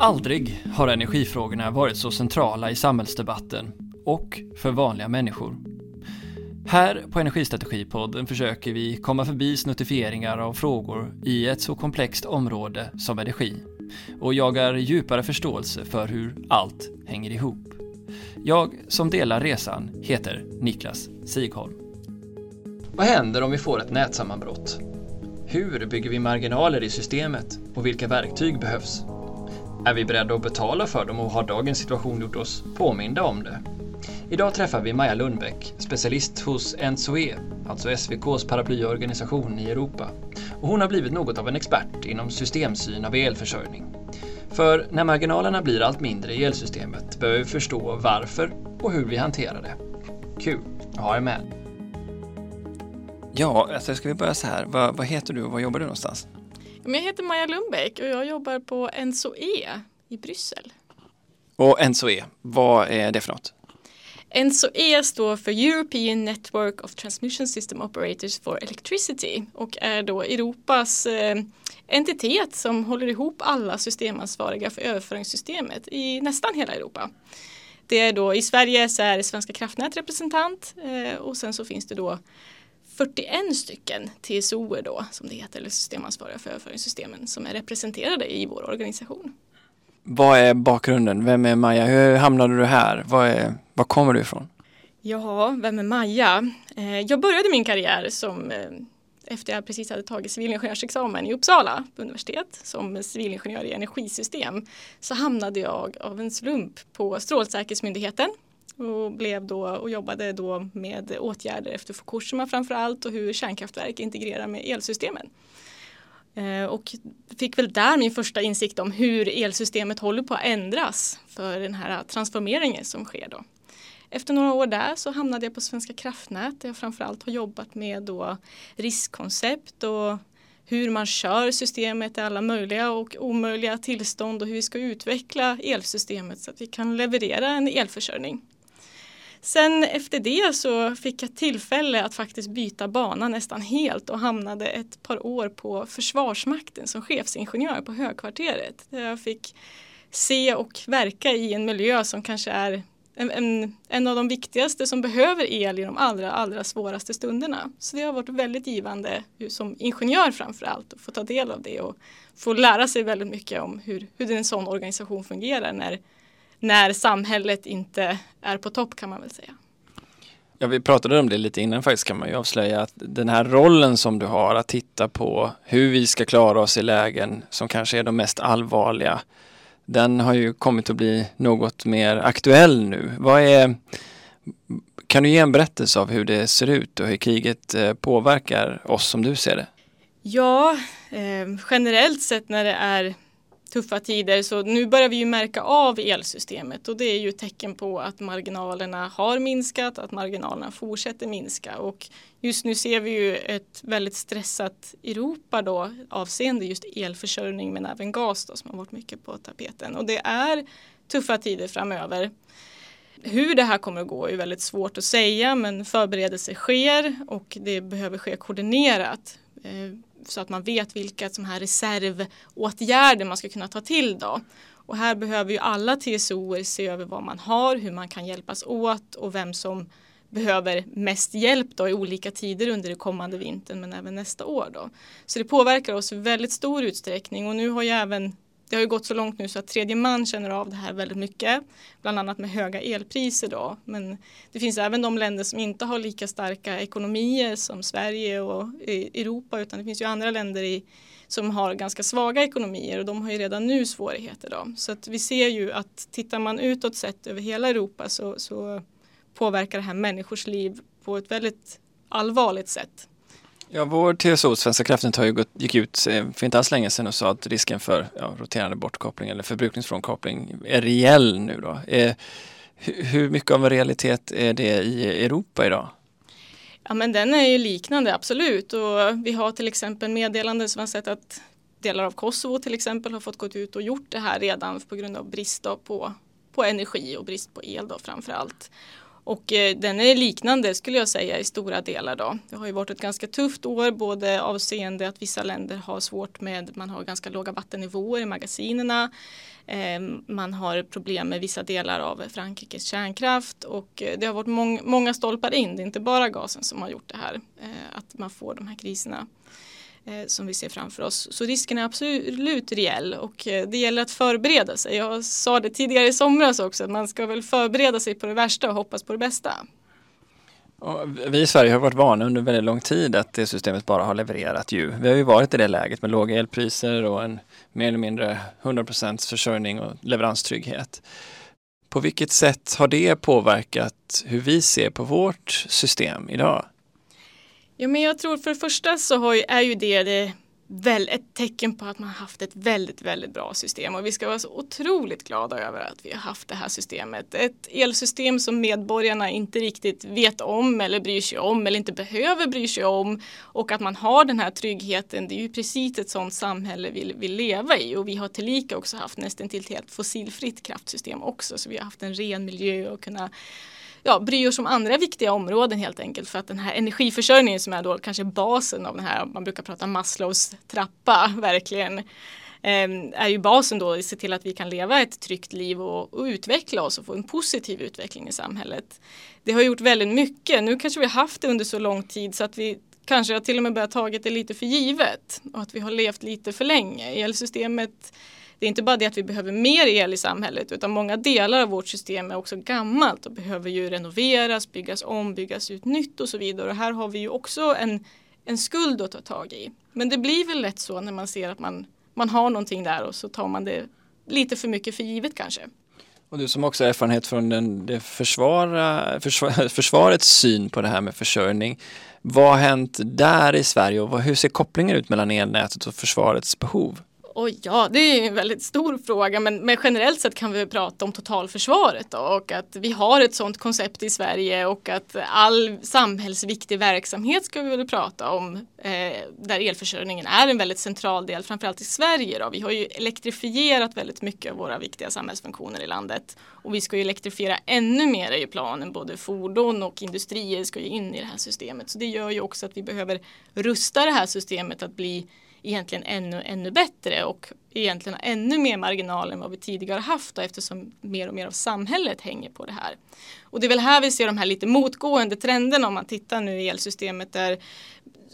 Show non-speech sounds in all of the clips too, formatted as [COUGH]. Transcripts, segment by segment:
Aldrig har energifrågorna varit så centrala i samhällsdebatten och för vanliga människor. Här på Energistrategipodden försöker vi komma förbi snuttifieringar av frågor i ett så komplext område som energi och jagar djupare förståelse för hur allt hänger ihop. Jag som delar resan heter Niklas Sigholm. Vad händer om vi får ett nätsammanbrott? Hur bygger vi marginaler i systemet och vilka verktyg behövs? Är vi beredda att betala för dem och har dagens situation gjort oss påminda om det? Idag träffar vi Maja Lundbäck, specialist hos NSOE, alltså SVKs paraplyorganisation i Europa. Och hon har blivit något av en expert inom systemsyn av elförsörjning. För när marginalerna blir allt mindre i elsystemet behöver vi förstå varför och hur vi hanterar det. Kul att ha er med! Ja, alltså ska vi börja så här. Vad, vad heter du och var jobbar du någonstans? Jag heter Maja Lundbäck och jag jobbar på NSOE i Bryssel. Och NSOE, vad är det för något? NSOE står för European Network of Transmission System Operators for Electricity och är då Europas eh, entitet som håller ihop alla systemansvariga för överföringssystemet i nästan hela Europa. Det är då i Sverige så är Svenska kraftnät representant eh, och sen så finns det då 41 stycken TSOer då som det heter, eller systemansvariga för överföringssystemen som är representerade i vår organisation. Vad är bakgrunden? Vem är Maja? Hur hamnade du här? Var, är, var kommer du ifrån? Ja, vem är Maja? Eh, jag började min karriär som eh, efter jag precis hade tagit civilingenjörsexamen i Uppsala universitet som civilingenjör i energisystem så hamnade jag av en slump på Strålsäkerhetsmyndigheten och, blev då, och jobbade då med åtgärder efter Fukushima framför allt och hur kärnkraftverk integrerar med elsystemen. Eh, och fick väl där min första insikt om hur elsystemet håller på att ändras för den här transformeringen som sker då. Efter några år där så hamnade jag på Svenska kraftnät där jag framförallt har jobbat med då riskkoncept och hur man kör systemet i alla möjliga och omöjliga tillstånd och hur vi ska utveckla elsystemet så att vi kan leverera en elförsörjning. Sen efter det så fick jag tillfälle att faktiskt byta bana nästan helt och hamnade ett par år på Försvarsmakten som chefsingenjör på Högkvarteret. Där jag fick se och verka i en miljö som kanske är en, en, en, av de viktigaste som behöver el i de allra, allra svåraste stunderna. Så det har varit väldigt givande som ingenjör framför allt att få ta del av det och få lära sig väldigt mycket om hur, hur en sån organisation fungerar när när samhället inte är på topp kan man väl säga. Ja, vi pratade om det lite innan faktiskt kan man ju avslöja att den här rollen som du har att titta på hur vi ska klara oss i lägen som kanske är de mest allvarliga. Den har ju kommit att bli något mer aktuell nu. Vad är, kan du ge en berättelse av hur det ser ut och hur kriget eh, påverkar oss som du ser det? Ja, eh, generellt sett när det är tuffa tider så nu börjar vi ju märka av elsystemet och det är ju tecken på att marginalerna har minskat, att marginalerna fortsätter minska och just nu ser vi ju ett väldigt stressat Europa då avseende just elförsörjning men även gas då som har varit mycket på tapeten och det är tuffa tider framöver. Hur det här kommer att gå är väldigt svårt att säga men förberedelser sker och det behöver ske koordinerat. Eh, så att man vet vilka som här reservåtgärder man ska kunna ta till då. Och här behöver ju alla TSOer se över vad man har, hur man kan hjälpas åt och vem som behöver mest hjälp då i olika tider under det kommande vintern men även nästa år. Då. Så det påverkar oss i väldigt stor utsträckning och nu har ju även det har ju gått så långt nu så att tredje man känner av det här väldigt mycket. Bland annat med höga elpriser då. Men det finns även de länder som inte har lika starka ekonomier som Sverige och e- Europa utan det finns ju andra länder i, som har ganska svaga ekonomier och de har ju redan nu svårigheter. Då. Så att vi ser ju att tittar man utåt sett över hela Europa så, så påverkar det här människors liv på ett väldigt allvarligt sätt. Ja, vår TSO, Svenska kraftnät, har ju gått, gick ut eh, för inte alls länge sedan och sa att risken för ja, roterande bortkoppling eller förbrukningsfrånkoppling är reell nu då. Eh, hur mycket av en realitet är det i Europa idag? Ja men den är ju liknande absolut och vi har till exempel meddelanden som har sett att delar av Kosovo till exempel har fått gått ut och gjort det här redan på grund av brist på, på energi och brist på el då framför allt. Och eh, den är liknande skulle jag säga i stora delar då. Det har ju varit ett ganska tufft år både avseende att vissa länder har svårt med, man har ganska låga vattennivåer i magasinerna. Eh, man har problem med vissa delar av Frankrikes kärnkraft och eh, det har varit mång, många stolpar in. Det är inte bara gasen som har gjort det här, eh, att man får de här kriserna Eh, som vi ser framför oss. Så risken är absolut reell och eh, det gäller att förbereda sig. Jag sa det tidigare i somras också, att man ska väl förbereda sig på det värsta och hoppas på det bästa. vi i Sverige har varit vana under väldigt lång tid att det systemet bara har levererat ju. Vi har ju varit i det läget med låga elpriser och en mer eller mindre 100% försörjning och leveranstrygghet. På vilket sätt har det påverkat hur vi ser på vårt system idag? Ja, men jag tror för det första så har ju, är ju det, det väl ett tecken på att man haft ett väldigt, väldigt bra system och vi ska vara så otroligt glada över att vi har haft det här systemet. Ett elsystem som medborgarna inte riktigt vet om eller bryr sig om eller inte behöver bry sig om och att man har den här tryggheten. Det är ju precis ett sådant samhälle vi vill leva i och vi har tillika också haft nästan till ett helt fossilfritt kraftsystem också så vi har haft en ren miljö och kunna ja, bry oss om andra viktiga områden helt enkelt för att den här energiförsörjningen som är då kanske basen av den här, man brukar prata Maslows trappa [LAUGHS] verkligen ehm, är ju basen då att se till att vi kan leva ett tryggt liv och, och, utveckla oss och få en positiv utveckling i samhället. Det har gjort väldigt mycket. Nu kanske vi har haft det under så lång tid så att vi kanske har till och med börjat tagit det lite för givet och att vi har levt lite för länge. Elsystemet det är inte bara det att vi behöver mer el i samhället utan många delar av vårt system är också gammalt och behöver ju renoveras, byggas om, byggas ut nytt och så vidare. Och här har vi ju också en, en skuld att ta tag i. Men det blir väl lätt så när man ser att man, man har någonting där och så tar man det lite för mycket för givet kanske. Och du som också har erfarenhet från den, det försvara, försvar, [LAUGHS] försvarets syn på det här med försörjning. Vad har hänt där i Sverige och hur ser kopplingen ut mellan elnätet och försvarets behov? Oj, ja, det är en väldigt stor fråga, men, men generellt sett kan vi prata om totalförsvaret då, och att vi har ett sådant koncept i Sverige och att all samhällsviktig verksamhet ska vi väl prata om, eh, där elförsörjningen är en väldigt central del, framförallt i Sverige. Då. Vi har ju elektrifierat väldigt mycket av våra viktiga samhällsfunktioner i landet och vi ska ju elektrifiera ännu mer i planen, både fordon och industrier ska ju in i det här systemet. Så det gör ju också att vi behöver rusta det här systemet att bli egentligen ännu, ännu bättre och egentligen ännu mer marginal än vad vi tidigare haft då, eftersom mer och mer av samhället hänger på det här. Och det är väl här vi ser de här lite motgående trenderna om man tittar nu i elsystemet där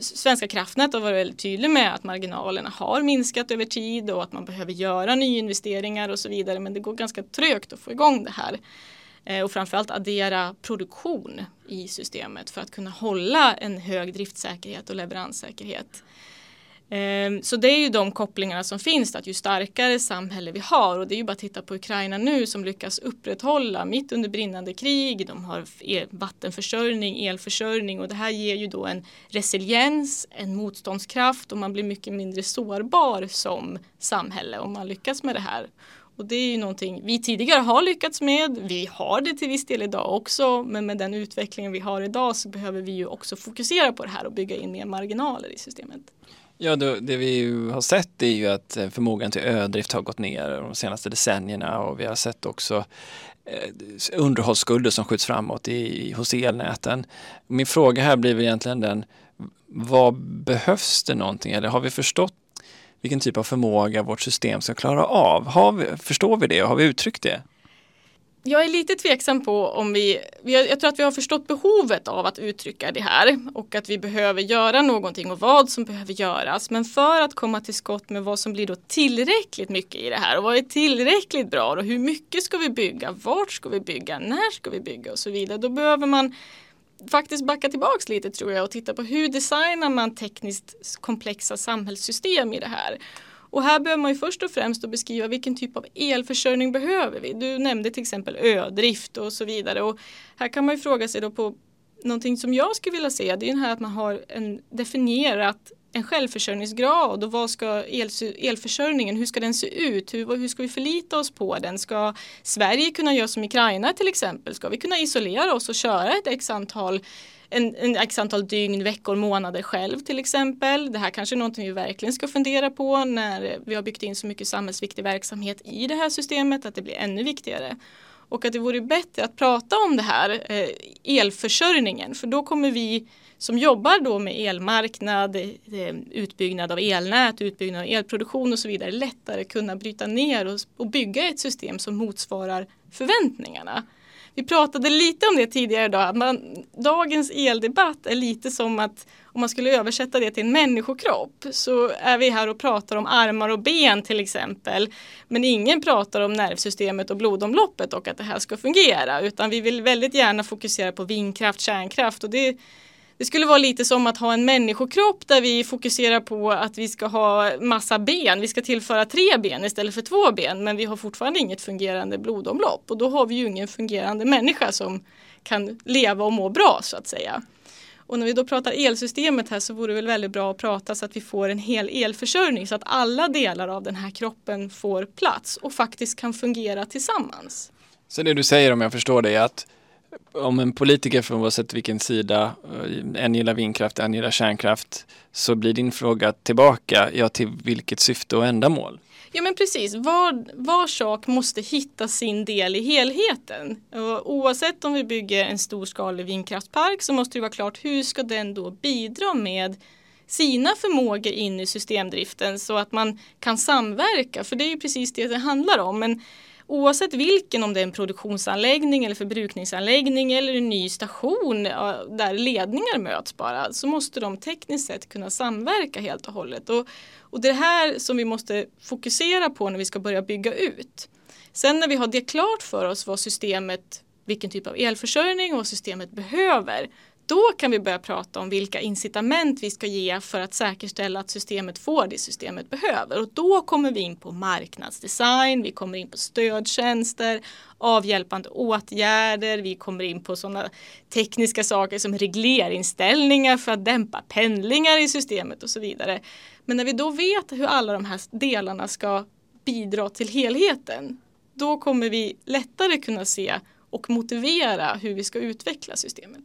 Svenska kraftnät har varit väldigt tydlig med att marginalerna har minskat över tid och att man behöver göra nyinvesteringar och så vidare men det går ganska trögt att få igång det här eh, och framförallt addera produktion i systemet för att kunna hålla en hög driftsäkerhet och leveranssäkerhet. Ehm, så det är ju de kopplingarna som finns, att ju starkare samhälle vi har och det är ju bara att titta på Ukraina nu som lyckas upprätthålla mitt under brinnande krig, de har vattenförsörjning, elförsörjning och det här ger ju då en resiliens, en motståndskraft och man blir mycket mindre sårbar som samhälle om man lyckas med det här. Och det är ju någonting vi tidigare har lyckats med. Vi har det till viss del idag också, men med den utvecklingen vi har idag så behöver vi ju också fokusera på det här och bygga in mer marginaler i systemet. Ja, det, det vi har sett är ju att eh, förmågan till ödrift har gått ner de senaste decennierna och vi har sett också eh, underhållsskulder som skjuts framåt i, hos elnäten. Min fråga här blir egentligen den, vad behövs det någonting eller har vi förstått vilken typ av förmåga vårt system ska klara av? Har vi, förstår vi det och har vi uttryckt det? Jag är lite tveksam på om vi, jag tror att vi har förstått behovet av att uttrycka det här och att vi behöver göra någonting och vad som behöver göras. Men för att komma till skott med vad som blir då tillräckligt mycket i det här och vad är tillräckligt bra och hur mycket ska vi bygga, vart ska vi bygga, när ska vi bygga och så vidare. Då behöver man faktiskt backa tillbaks lite tror jag och titta på hur designar man tekniskt komplexa samhällssystem i det här. Och här behöver man ju först och främst beskriva vilken typ av elförsörjning behöver vi. Du nämnde till exempel ödrift och så vidare. Och här kan man ju fråga sig då på någonting som jag skulle vilja se. Det är ju här att man har en definierat en självförsörjningsgrad och vad ska el, elförsörjningen, hur ska den se ut? Hur, hur ska vi förlita oss på den? Ska Sverige kunna göra som Ukraina till exempel? Ska vi kunna isolera oss och köra ett x antal en, en x antal dygn, veckor, månader själv till exempel. Det här kanske är någonting vi verkligen ska fundera på när vi har byggt in så mycket samhällsviktig verksamhet i det här systemet att det blir ännu viktigare. och att det vore bättre att prata om det här, eh, elförsörjningen, för då kommer vi som jobbar då med elmarknad, eh, utbyggnad av elnät, utbyggnad av elproduktion och så vidare lättare kunna bryta ner och, och bygga ett system som motsvarar förväntningarna. Vi pratade lite om det tidigare idag. Man, dagens eldebatt är lite som att om man skulle översätta det till en människokropp så är vi här och pratar om armar och ben till exempel. Men ingen pratar om nervsystemet och blodomloppet och att det här ska fungera utan vi vill väldigt gärna fokusera på vindkraft, kärnkraft och det det skulle vara lite som att ha en människokropp där vi fokuserar på att vi ska ha massa ben. Vi ska tillföra tre ben istället för två ben men vi har fortfarande inget fungerande blodomlopp och då har vi ju ingen fungerande människa som kan leva och må bra så att säga. Och när vi då pratar elsystemet här så vore det väl väldigt bra att prata så att vi får en hel elförsörjning så att alla delar av den här kroppen får plats och faktiskt kan fungera tillsammans. Så det du säger om jag förstår det är att om en politiker från oavsett vilken sida, eh, en gillar vindkraft, en gillar kärnkraft, så blir din fråga tillbaka, ja till vilket syfte och ändamål? Ja men precis, var, var sak måste hitta sin del i helheten. Och oavsett om vi bygger en storskalig vindkraftpark så måste det vara klart hur ska den då bidra med sina förmågor in i systemdriften så att man kan samverka. För det är ju precis det det handlar om. Men oavsett vilken, om det är en produktionsanläggning eller förbrukningsanläggning eller en ny station där ledningar möts bara, så måste de tekniskt sett kunna samverka helt och hållet. Och, och det är det här som vi måste fokusera på när vi ska börja bygga ut. Sen när vi har det klart för oss vad systemet, vilken typ av elförsörjning och vad systemet behöver, då kan vi börja prata om vilka incitament vi ska ge för att säkerställa att systemet får det systemet behöver. Och då kommer vi in på marknadsdesign, vi kommer in på stödtjänster, avhjälpande åtgärder, vi kommer in på sådana tekniska saker som regleringsställningar för att dämpa pendlingar i systemet och så vidare. Men när vi då vet hur alla de här delarna ska bidra till helheten, då kommer vi lättare kunna se och motivera hur vi ska utveckla systemet.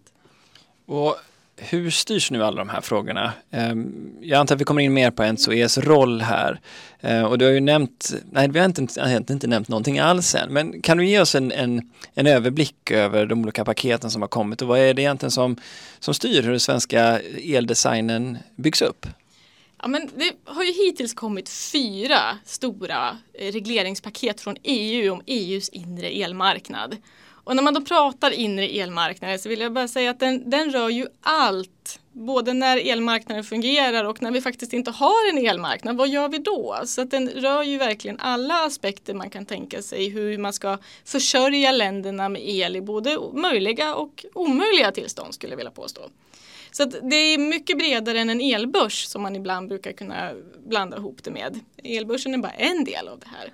Och hur styrs nu alla de här frågorna? Ehm, jag antar att vi kommer in mer på NSOEs roll här. Ehm, och du har ju nämnt, nej vi har inte, inte, inte nämnt någonting alls än, men kan du ge oss en, en, en, överblick över de olika paketen som har kommit och vad är det egentligen som, som styr hur den svenska eldesignen byggs upp? Ja, men det har ju hittills kommit fyra stora eh, regleringspaket från EU om EUs inre elmarknad. Och när man då pratar inre elmarknader så vill jag bara säga att den, den rör ju allt. Både när elmarknaden fungerar och när vi faktiskt inte har en elmarknad. Vad gör vi då? Så att den rör ju verkligen alla aspekter man kan tänka sig. Hur man ska försörja länderna med el i både möjliga och omöjliga tillstånd skulle jag vilja påstå. Så det är mycket bredare än en elbörs som man ibland brukar kunna blanda ihop det med. Elbörsen är bara en del av det här.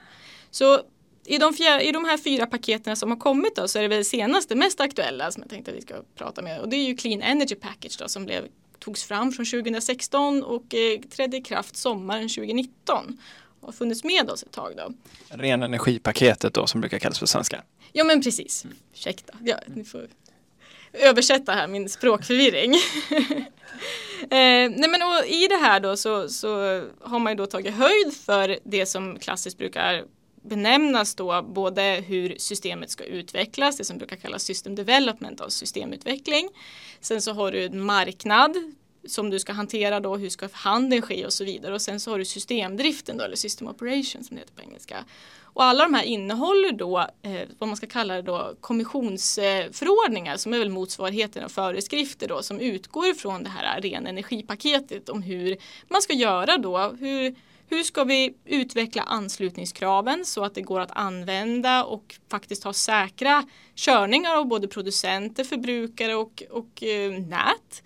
Så i de, fjär, I de här fyra paketen som har kommit då, så är det väl senaste mest aktuella som jag tänkte att vi ska prata med och det är ju Clean Energy Package då, som blev, togs fram från 2016 och eh, trädde i kraft sommaren 2019 och har funnits med oss ett tag då. Ren energipaketet då som brukar kallas på svenska. Ja men precis, ursäkta, ja, ni får översätta här min språkförvirring. [LAUGHS] eh, nej men och I det här då så, så har man ju då tagit höjd för det som klassiskt brukar benämnas då både hur systemet ska utvecklas, det som brukar kallas system development av systemutveckling. Sen så har du en marknad som du ska hantera då, hur ska handeln ske och så vidare. Och sen så har du systemdriften då, eller system operation som det heter på engelska. Och alla de här innehåller då eh, vad man ska kalla det då kommissionsförordningar som är väl motsvarigheten av föreskrifter då som utgår ifrån det här ren energipaketet om hur man ska göra då, hur hur ska vi utveckla anslutningskraven så att det går att använda och faktiskt ha säkra körningar av både producenter, förbrukare och, och eh, nät.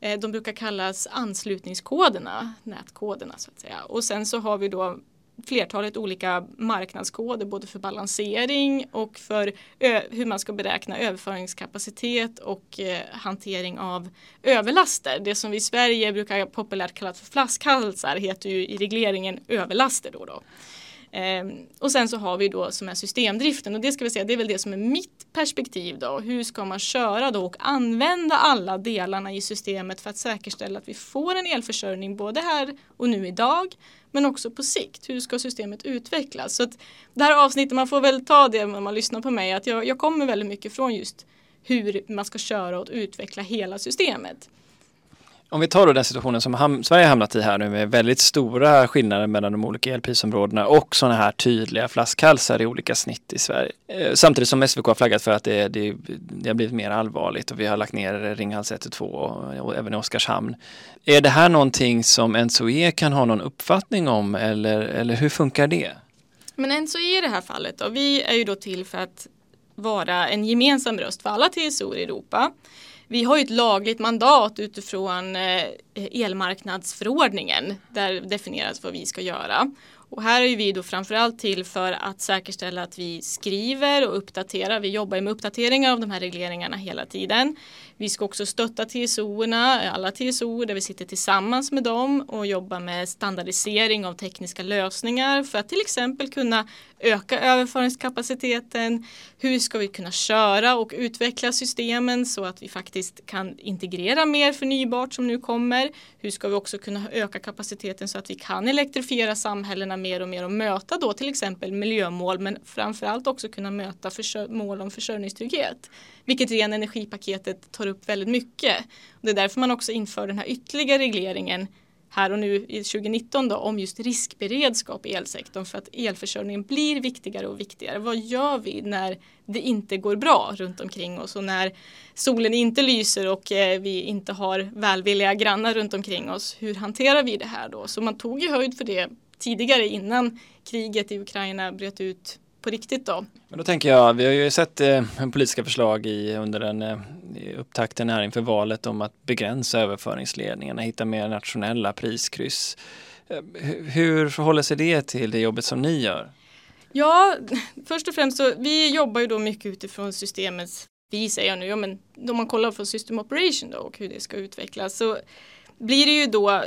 Eh, de brukar kallas anslutningskoderna, nätkoderna så att säga. Och sen så har vi då flertalet olika marknadskoder både för balansering och för hur man ska beräkna överföringskapacitet och eh, hantering av överlaster. Det som vi i Sverige brukar populärt kalla för flaskhalsar heter ju i regleringen överlaster. Då då. Ehm, och sen så har vi då som är systemdriften och det ska vi säga det är väl det som är mitt perspektiv då. Hur ska man köra då och använda alla delarna i systemet för att säkerställa att vi får en elförsörjning både här och nu idag men också på sikt. Hur ska systemet utvecklas? Så att det här avsnittet, man får väl ta det när man lyssnar på mig, att jag, jag kommer väldigt mycket från just hur man ska köra och utveckla hela systemet. Om vi tar då den situationen som ham Sverige hamnat i här nu med väldigt stora skillnader mellan de olika elprisområdena och sådana här tydliga flaskhalsar i olika snitt i Sverige. Eh, samtidigt som SVK har flaggat för att det, det, det, har blivit mer allvarligt och vi har lagt ner Ringhals 1 och 2 och, och även i Oskarshamn. Är det här någonting som NSOE kan ha någon uppfattning om eller, eller hur funkar det? Men NSOE i det här fallet då, vi är ju då till för att vara en gemensam röst för alla TSO i Europa. Vi har ju ett lagligt mandat utifrån eh, elmarknadsförordningen där definieras vad vi ska göra. Och här är vi då framförallt till för att säkerställa att vi skriver och uppdaterar. Vi jobbar med uppdateringar av de här regleringarna hela tiden. Vi ska också stötta TSO-erna, alla TSO där vi sitter tillsammans med dem och jobbar med standardisering av tekniska lösningar för att till exempel kunna öka överföringskapaciteten. Hur ska vi kunna köra och utveckla systemen så att vi faktiskt kan integrera mer förnybart som nu kommer. Hur ska vi också kunna öka kapaciteten så att vi kan elektrifiera samhällena mer och mer och möta då till exempel miljömål men framförallt också kunna möta mål om försörjningstrygghet. Vilket ren energipaketet tar upp väldigt mycket. Det är därför man också inför den här ytterligare regleringen här och nu i 2019 då, om just riskberedskap i elsektorn för att elförsörjningen blir viktigare och viktigare. Vad gör vi när det inte går bra runt omkring oss och när solen inte lyser och eh, vi inte har välvilliga grannar runt omkring oss. Hur hanterar vi det här då? Så man tog ju höjd för det tidigare innan kriget i Ukraina bröt ut på riktigt då. Men då tänker jag, vi har ju sett eh, politiska förslag i, under den eh, upptakten här inför valet om att begränsa överföringsledningarna, hitta mer nationella priskryss. Eh, hur förhåller sig det till det jobbet som ni gör? Ja, [LAUGHS] först och främst så vi jobbar ju då mycket utifrån systemets, vi säger jag nu, ja, men om man kollar på system operation då och hur det ska utvecklas så blir det ju då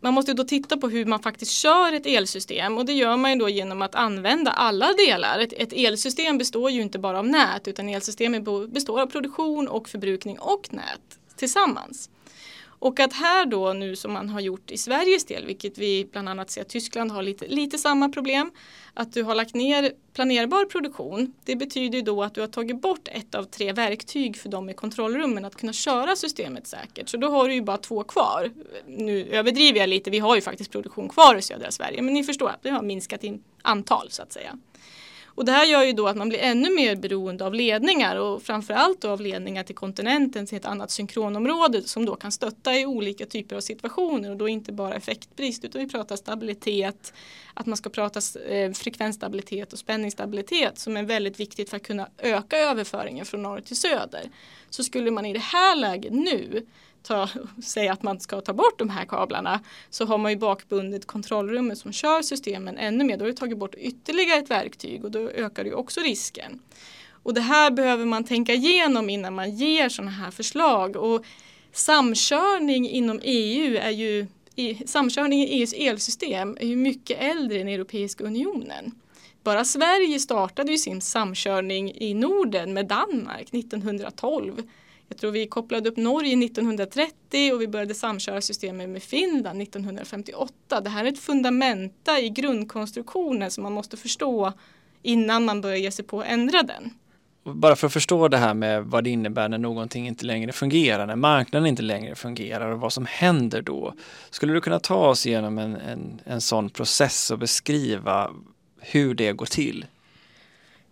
man måste då titta på hur man faktiskt kör ett elsystem och det gör man ju då genom att använda alla delar. Ett, ett elsystem består ju inte bara av nät utan elsystemet består av produktion och förbrukning och nät tillsammans. Och att här då nu som man har gjort i Sveriges del, vilket vi bland annat ser att Tyskland har lite, lite samma problem, att du har lagt ner planerbar produktion. Det betyder då att du har tagit bort ett av tre verktyg för dem i kontrollrummen att kunna köra systemet säkert. Så då har du ju bara två kvar. Nu överdriver jag lite, vi har ju faktiskt produktion kvar i södra Sverige, men ni förstår att det har minskat i antal så att säga. Och det här gör ju då att man blir ännu mer beroende av ledningar och framförallt av ledningar till kontinenten till ett annat synkronområde som då kan stötta i olika typer av situationer och då inte bara effektbrist utan vi pratar stabilitet, att man ska prata eh, frekvensstabilitet och spänningsstabilitet som är väldigt viktigt för att kunna öka överföringen från norr till söder. Så skulle man i det här läget nu ta, säga att man ska ta bort de här kablarna så har man ju bakbundit kontrollrummet som kör systemen ännu mer. Då har du tagit bort ytterligare ett verktyg och då ökar det också risken. Och det här behöver man tänka igenom innan man ger sådana här förslag. Och samkörning inom EU är ju samkörning i EUs elsystem är ju mycket äldre än Europeiska unionen. Bara Sverige startade ju sin samkörning i Norden med Danmark 1912. Jag tror vi kopplade upp Norge 1930 och vi började samköra systemet med Finland 1958. Det här är ett fundamenta i grundkonstruktionen som man måste förstå innan man börjar ge sig på att ändra den. Bara för att förstå det här med vad det innebär när någonting inte längre fungerar, när marknaden inte längre fungerar och vad som händer då. Skulle du kunna ta oss igenom en, en, en sån process och beskriva hur det går till?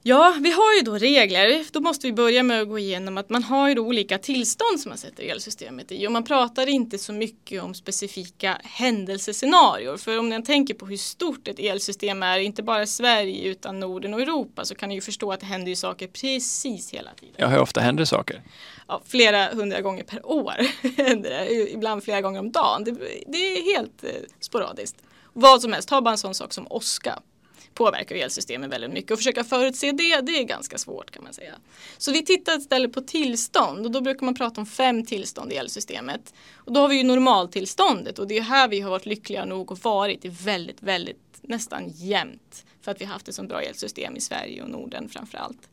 Ja, vi har ju då regler. Då måste vi börja med att gå igenom att man har ju då olika tillstånd som man sätter elsystemet i och man pratar inte så mycket om specifika händelsescenarier. För om man tänker på hur stort ett elsystem är, inte bara Sverige utan Norden och Europa, så kan ni ju förstå att det händer ju saker precis hela tiden. Ja, hur ofta händer saker? Ja, flera hundra gånger per år [LAUGHS] händer det, ibland flera gånger om dagen. Det, det är helt eh, sporadiskt. Vad som helst, ta bara en sån sak som åska påverkar elsystemet väldigt mycket och försöka förutse det, det är ganska svårt kan man säga. Så vi tittar istället på tillstånd och då brukar man prata om fem tillstånd i elsystemet. Och då har vi ju normaltillståndet och det är här vi har varit lyckliga nog och varit i väldigt, väldigt nästan jämnt för att vi har haft ett så bra elsystem i Sverige och Norden framförallt.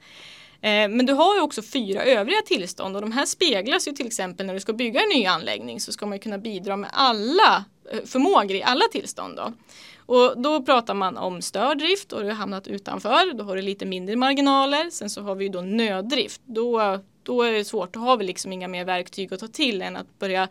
Eh, men du har ju också fyra övriga tillstånd och de här speglas ju till exempel när du ska bygga en ny anläggning så ska man kunna bidra med alla eh, förmågor i alla tillstånd. Då. Och då pratar man om stördrift och du har hamnat utanför. Då har du lite mindre marginaler. Sen så har vi ju då nöddrift. Då, då är det svårt. Då har vi liksom inga mer verktyg att ta till än att börja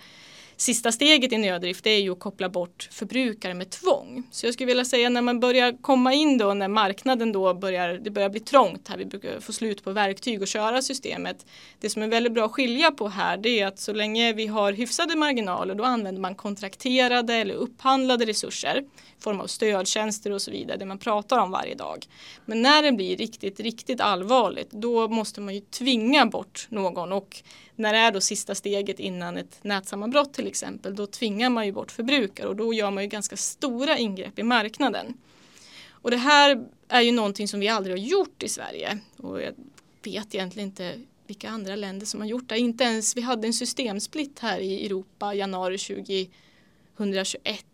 Sista steget i nödrift är ju att koppla bort förbrukare med tvång. Så jag skulle vilja säga när man börjar komma in då när marknaden då börjar, det börjar bli trångt här, vi brukar få slut på verktyg och köra systemet. Det som är väldigt bra att skilja på här det är att så länge vi har hyfsade marginaler då använder man kontrakterade eller upphandlade resurser i form av stödtjänster och så vidare, det man pratar om varje dag. Men när det blir riktigt, riktigt allvarligt då måste man ju tvinga bort någon och när det är då sista steget innan ett nätsammanbrott till exempel, då tvingar man ju bort förbrukare och då gör man ju ganska stora ingrepp i marknaden. Och det här är ju någonting som vi aldrig har gjort i Sverige och jag vet egentligen inte vilka andra länder som har gjort det. Inte ens, vi hade en systemsplitt här i Europa januari 2021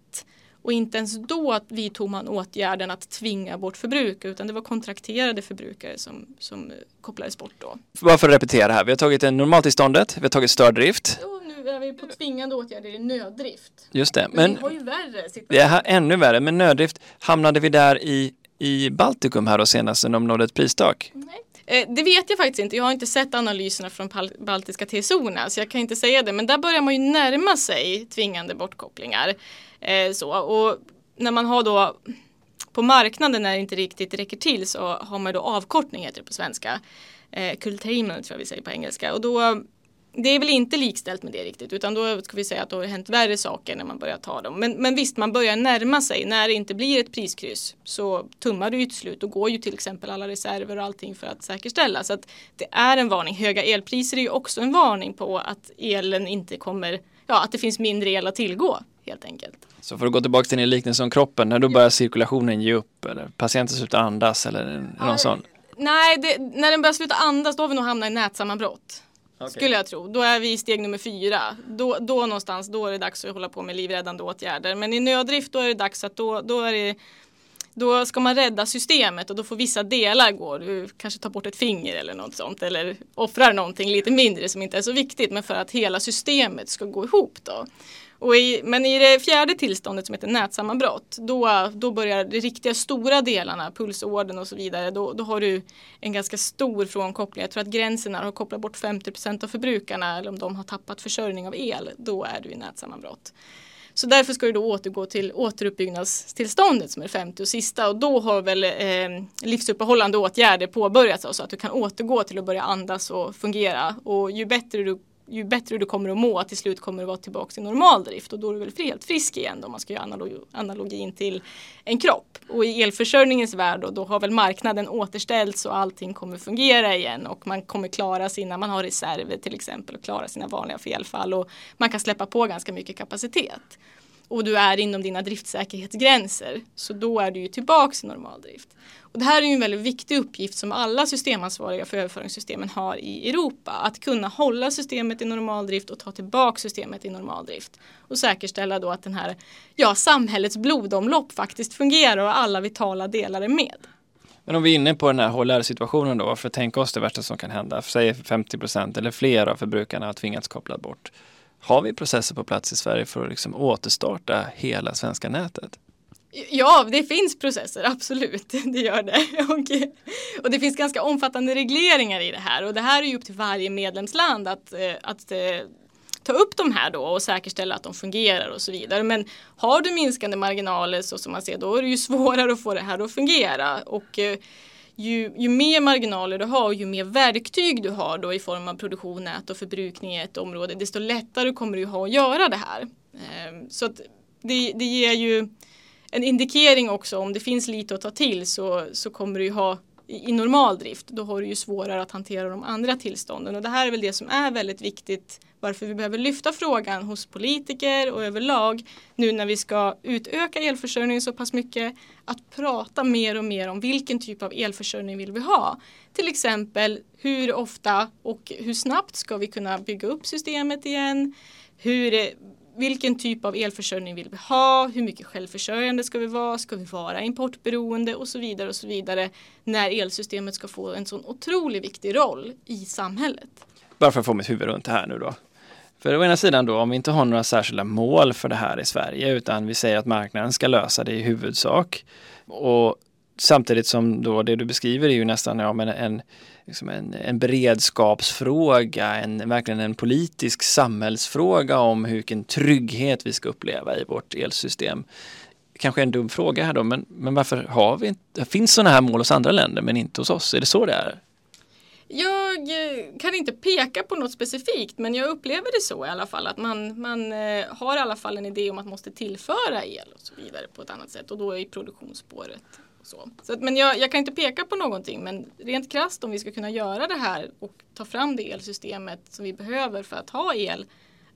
och inte ens då vidtog man åtgärden att tvinga bort förbrukare utan det var kontrakterade förbrukare som, som kopplades bort då. Bara för att repetera här, vi har tagit en normaltillståndet, vi har tagit stördrift. Och nu är vi på tvingande åtgärder i nöddrift. Just det. Men, men vi har ju värre situation. Det är ännu värre, men nöddrift hamnade vi där i, i Baltikum här och senast när de nådde ett pristak? Nej. Eh, det vet jag faktiskt inte. Jag har inte sett analyserna från baltiska T-zonerna så jag kan inte säga det. Men där börjar man ju närma sig tvingande bortkopplingar. Eh, så. Och när man har då på marknaden när det inte riktigt räcker till så har man då avkortning heter det på svenska. Eh, curtailment tror jag vi säger på engelska. Och då, det är väl inte likställt med det riktigt utan då ska vi säga att då har det hänt värre saker när man börjar ta dem. Men, men visst, man börjar närma sig. När det inte blir ett priskryss så tummar du ju till slut och går ju till exempel alla reserver och allting för att säkerställa. Så att det är en varning. Höga elpriser är ju också en varning på att elen inte kommer, ja att det finns mindre el att tillgå helt enkelt. Så för att gå tillbaka till din liknelse om kroppen, när då börjar cirkulationen ge upp eller patienten slutar andas eller någon sån? Nej, det, när den börjar sluta andas då har vi nog hamnat i nätsammanbrott. Okay. Skulle jag tro. Då är vi i steg nummer fyra. Då, då någonstans, då är det dags att hålla på med livräddande åtgärder. Men i nöddrift då är det dags att då, då är det då ska man rädda systemet och då får vissa delar gå. Du kanske tar bort ett finger eller något sånt eller offrar någonting lite mindre som inte är så viktigt men för att hela systemet ska gå ihop då. Och i, men i det fjärde tillståndet som heter nätsammanbrott, då, då börjar de riktiga stora delarna, pulsorden och så vidare, då, då har du en ganska stor frånkoppling. Jag tror att gränsen har kopplat bort 50% av förbrukarna eller om de har tappat försörjning av el, då är du i nätsammanbrott. Så därför ska du då återgå till återuppbyggnadstillståndet som är 50 och sista och då har väl eh, livsuppehållande åtgärder påbörjats så att du kan återgå till att börja andas och fungera och ju bättre du ju bättre du kommer att må, till slut kommer du vara tillbaka i normal drift och då är du väl helt frisk igen om man ska göra analog, analogin till en kropp. Och i elförsörjningens värld då, då har väl marknaden återställts och allting kommer fungera igen och man kommer klara sina, man har reserver till exempel och klara sina vanliga felfall och man kan släppa på ganska mycket kapacitet. Och du är inom dina driftsäkerhetsgränser så då är du ju tillbaks i normaldrift. Och det här är ju en väldigt viktig uppgift som alla systemansvariga för överföringssystemen har i Europa. Att kunna hålla systemet i normaldrift och ta tillbaka systemet i normaldrift. Och säkerställa då att den här, ja, samhällets blodomlopp faktiskt fungerar och alla vitala delar är med. Men om vi är inne på den här HLR-situationen då, för tänk oss det värsta som kan hända. Säg 50 procent eller fler av förbrukarna har tvingats koppla bort. Har vi processer på plats i Sverige för att liksom återstarta hela svenska nätet? Ja, det finns processer, absolut. [LAUGHS] Det gör det. Och, och, det finns ganska omfattande regleringar i det här och det här är ju upp till varje medlemsland att, eh, att eh, ta upp de här då och säkerställa att de fungerar och så vidare. Men har du minskande marginaler så som man ser då är det ju svårare att få det här att fungera. Och eh, ju, ju mer marginaler du har och ju mer verktyg du har då i form av produktion, nät och förbrukning i ett område desto lättare kommer du ha att göra det här. Ehm, så att det, det ger ju en indikering också om det finns lite att ta till så, så kommer du ha i normal drift, då har du ju svårare att hantera de andra tillstånden. Och det här är väl det som är väldigt viktigt varför vi behöver lyfta frågan hos politiker och överlag nu när vi ska utöka elförsörjningen så pass mycket att prata mer och mer om vilken typ av elförsörjning vill vi ha. Till exempel hur ofta och hur snabbt ska vi kunna bygga upp systemet igen? Hur, vilken typ av elförsörjning vill vi ha? Hur mycket självförsörjande ska vi vara? Ska vi vara importberoende och så vidare och så vidare när elsystemet ska få en sån otroligt viktig roll i samhället. Bara för att få mitt huvud runt det här nu då. För å ena sidan då, om vi inte har några särskilda mål för det här i Sverige, utan vi säger att marknaden ska lösa det i huvudsak. Och samtidigt som då det du beskriver är ju nästan ja, men en, liksom en, en beredskapsfråga, en, verkligen en politisk samhällsfråga om vilken trygghet vi ska uppleva i vårt elsystem. Kanske en dum fråga här då, men, men varför har vi inte, finns sådana här mål hos andra länder men inte hos oss? Är det så det är? Jag eh, kan inte peka på något specifikt men jag upplever det så i alla fall att man, man eh, har i alla fall en idé om att man måste tillföra el och så vidare på ett annat sätt och då i produktionsspåret. Så. så att, men jag, jag, kan inte peka på någonting men rent krasst om vi ska kunna göra det här och ta fram det elsystemet som vi behöver för att ha el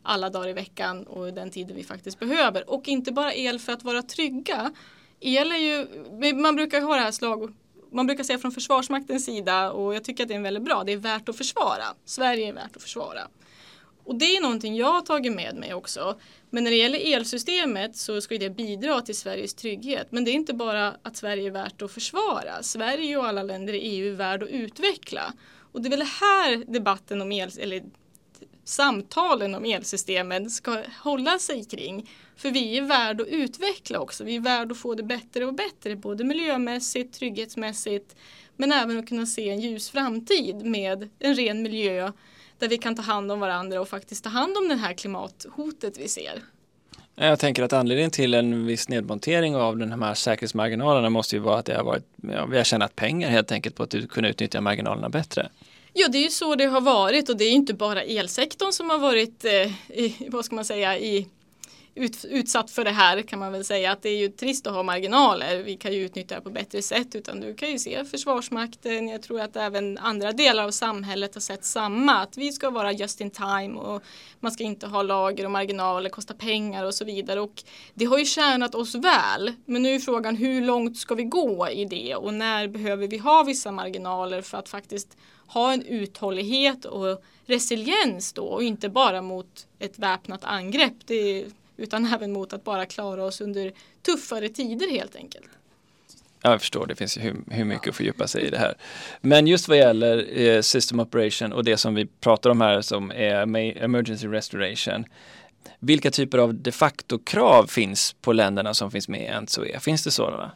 alla dagar i veckan och den tiden vi faktiskt behöver och inte bara el för att vara trygga. El är ju, man brukar ha det här slag, man brukar säga från Försvarsmaktens sida och jag tycker att det är väldigt bra, det är värt att försvara. Sverige är värt att försvara. Och det är någonting jag har tagit med mig också. Men när det gäller elsystemet så ska det bidra till Sveriges trygghet. Men det är inte bara att Sverige är värt att försvara. Sverige och alla länder i EU är värd att utveckla. Och det är väl här debatten om el, eller samtalen om elsystemen ska hålla sig kring. För vi är värd att utveckla också. Vi är värd att få det bättre och bättre, både miljömässigt, trygghetsmässigt, men även att kunna se en ljus framtid med en ren miljö där vi kan ta hand om varandra och faktiskt ta hand om det här klimathotet vi ser. Jag tänker att anledningen till en viss nedmontering av de här säkerhetsmarginalerna måste ju vara att det har varit, ja, vi har tjänat pengar helt enkelt på att kunna utnyttja marginalerna bättre. Ja, det är ju så det har varit och det är inte bara elsektorn som har varit, eh, i, vad ska man säga, i ut, utsatt för det här kan man väl säga att det är ju trist att ha marginaler. Vi kan ju utnyttja det på bättre sätt utan du kan ju se Försvarsmakten. Jag tror att även andra delar av samhället har sett samma. Att vi ska vara just in time och man ska inte ha lager och marginaler, kosta pengar och så vidare. Och det har ju tjänat oss väl. Men nu är frågan hur långt ska vi gå i det och när behöver vi ha vissa marginaler för att faktiskt ha en uthållighet och resiliens då och inte bara mot ett väpnat angrepp. Det utan [LAUGHS] även mot att bara klara oss under tuffare tider helt enkelt. Ja, jag förstår, det finns ju hur, hur mycket att fördjupa sig i det här. Men just vad gäller eh, System Operation och det som vi pratar om här som är Emergency Restoration. Vilka typer av de facto-krav finns på länderna som finns med i NSOE? Finns det sådana?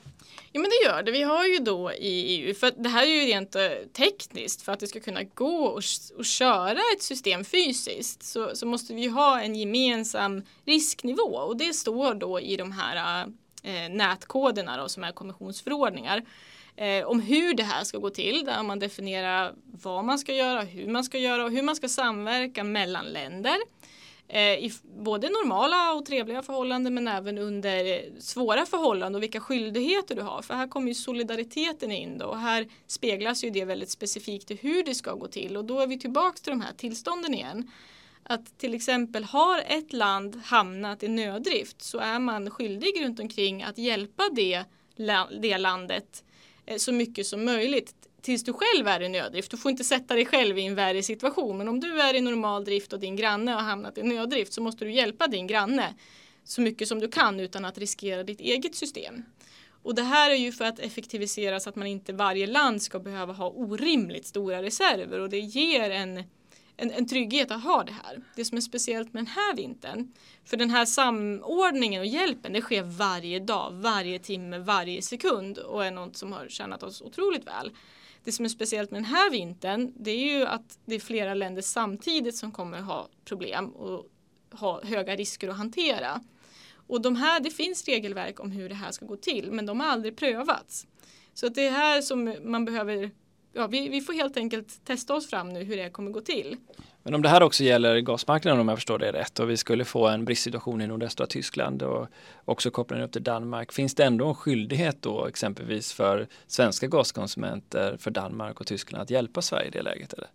Ja men det gör det. Vi har ju då i EU, för det här är ju rent eh, tekniskt för att det ska kunna gå och, och köra ett system fysiskt så, så måste vi ha en gemensam risknivå och det står då i de här eh, eh, nätkoderna då, som är kommissionsförordningar eh, om hur det här ska gå till där man definierar vad man ska göra, hur man ska göra och hur man ska samverka mellan länder Eh, i både normala och trevliga förhållanden men även under eh, svåra förhållanden och vilka skyldigheter du har. För här kommer ju solidariteten in då och här speglas ju det väldigt specifikt i hur det ska gå till och då är vi tillbaks till de här tillstånden igen. Att till exempel har ett land hamnat i nödrift så är man skyldig runt omkring att hjälpa det, det landet eh, så mycket som möjligt tills du själv är i nöddrift. Du får inte sätta dig själv i en värre situation. Men om du är i normal drift och din granne har hamnat i nöddrift så måste du hjälpa din granne så mycket som du kan utan att riskera ditt eget system. Och det här är ju för att effektivisera så att man inte varje land ska behöva ha orimligt stora reserver och det ger en, en, en trygghet att ha det här. Det som är speciellt med den här vintern, för den här samordningen och hjälpen det sker varje dag, varje timme, varje sekund och är något som har tjänat oss otroligt väl. Det som är speciellt med den här vintern det är ju att det är flera länder samtidigt som kommer ha problem och ha höga risker att hantera. Och de här, det finns regelverk om hur det här ska gå till men de har aldrig prövats. Så det är här som man behöver ja, vi, vi får helt enkelt testa oss fram nu hur det kommer gå till. Men om det här också gäller gasmarknaden om jag förstår det rätt och vi skulle få en bristsituation i nordöstra Tyskland och också koppla upp till Danmark. Finns det ändå en skyldighet då exempelvis för svenska gaskonsumenter för Danmark och Tyskland att hjälpa Sverige i det läget? Eller?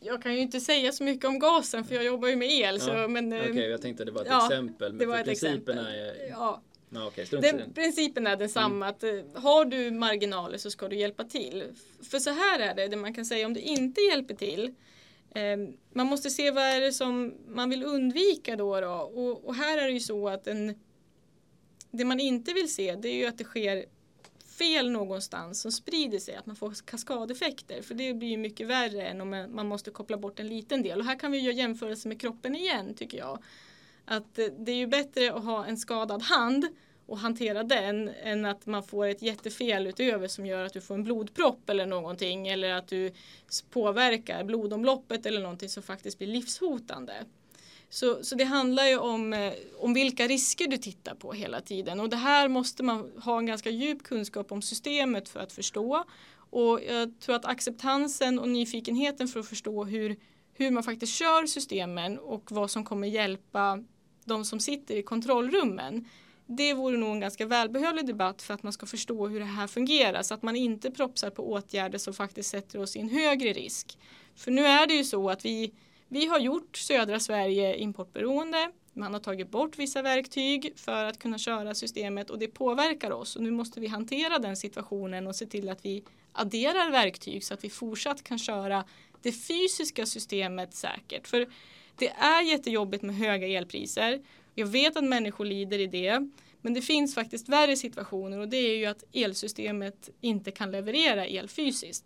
Jag kan ju inte säga så mycket om gasen för jag jobbar ju med el. Ja. Så, men, Okej, okay, jag tänkte det var ett ja, exempel. Men det var ett exempel. Är... Ja. Ja, okay, den, principen är densamma. Mm. Att, eh, har du marginaler så ska du hjälpa till. För så här är det, det man kan säga om du inte hjälper till. Eh, man måste se vad är det som man vill undvika då. då. Och, och, här är det ju så att en, det man inte vill se det är ju att det sker fel någonstans som sprider sig, att man får kaskadeffekter. För det blir ju mycket värre än om man måste koppla bort en liten del. Och här kan vi göra jämförelse med kroppen igen tycker jag. Att det är ju bättre att ha en skadad hand och hantera den än att man får ett jättefel utöver som gör att du får en blodpropp eller någonting eller att du påverkar blodomloppet eller någonting som faktiskt blir livshotande. Så, så det handlar ju om, eh, om vilka risker du tittar på hela tiden och det här måste man ha en ganska djup kunskap om systemet för att förstå. Och jag tror att acceptansen och nyfikenheten för att förstå hur, hur man faktiskt kör systemen och vad som kommer hjälpa de som sitter i kontrollrummen. Det vore nog en ganska välbehövlig debatt för att man ska förstå hur det här fungerar så att man inte propsar på åtgärder som faktiskt sätter oss i en högre risk. För nu är det ju så att vi vi har gjort södra Sverige importberoende. Man har tagit bort vissa verktyg för att kunna köra systemet och det påverkar oss. Och nu måste vi hantera den situationen och se till att vi adderar verktyg så att vi fortsatt kan köra det fysiska systemet säkert. För det är jättejobbigt med höga elpriser. Jag vet att människor lider i det. Men det finns faktiskt värre situationer och det är ju att elsystemet inte kan leverera el fysiskt.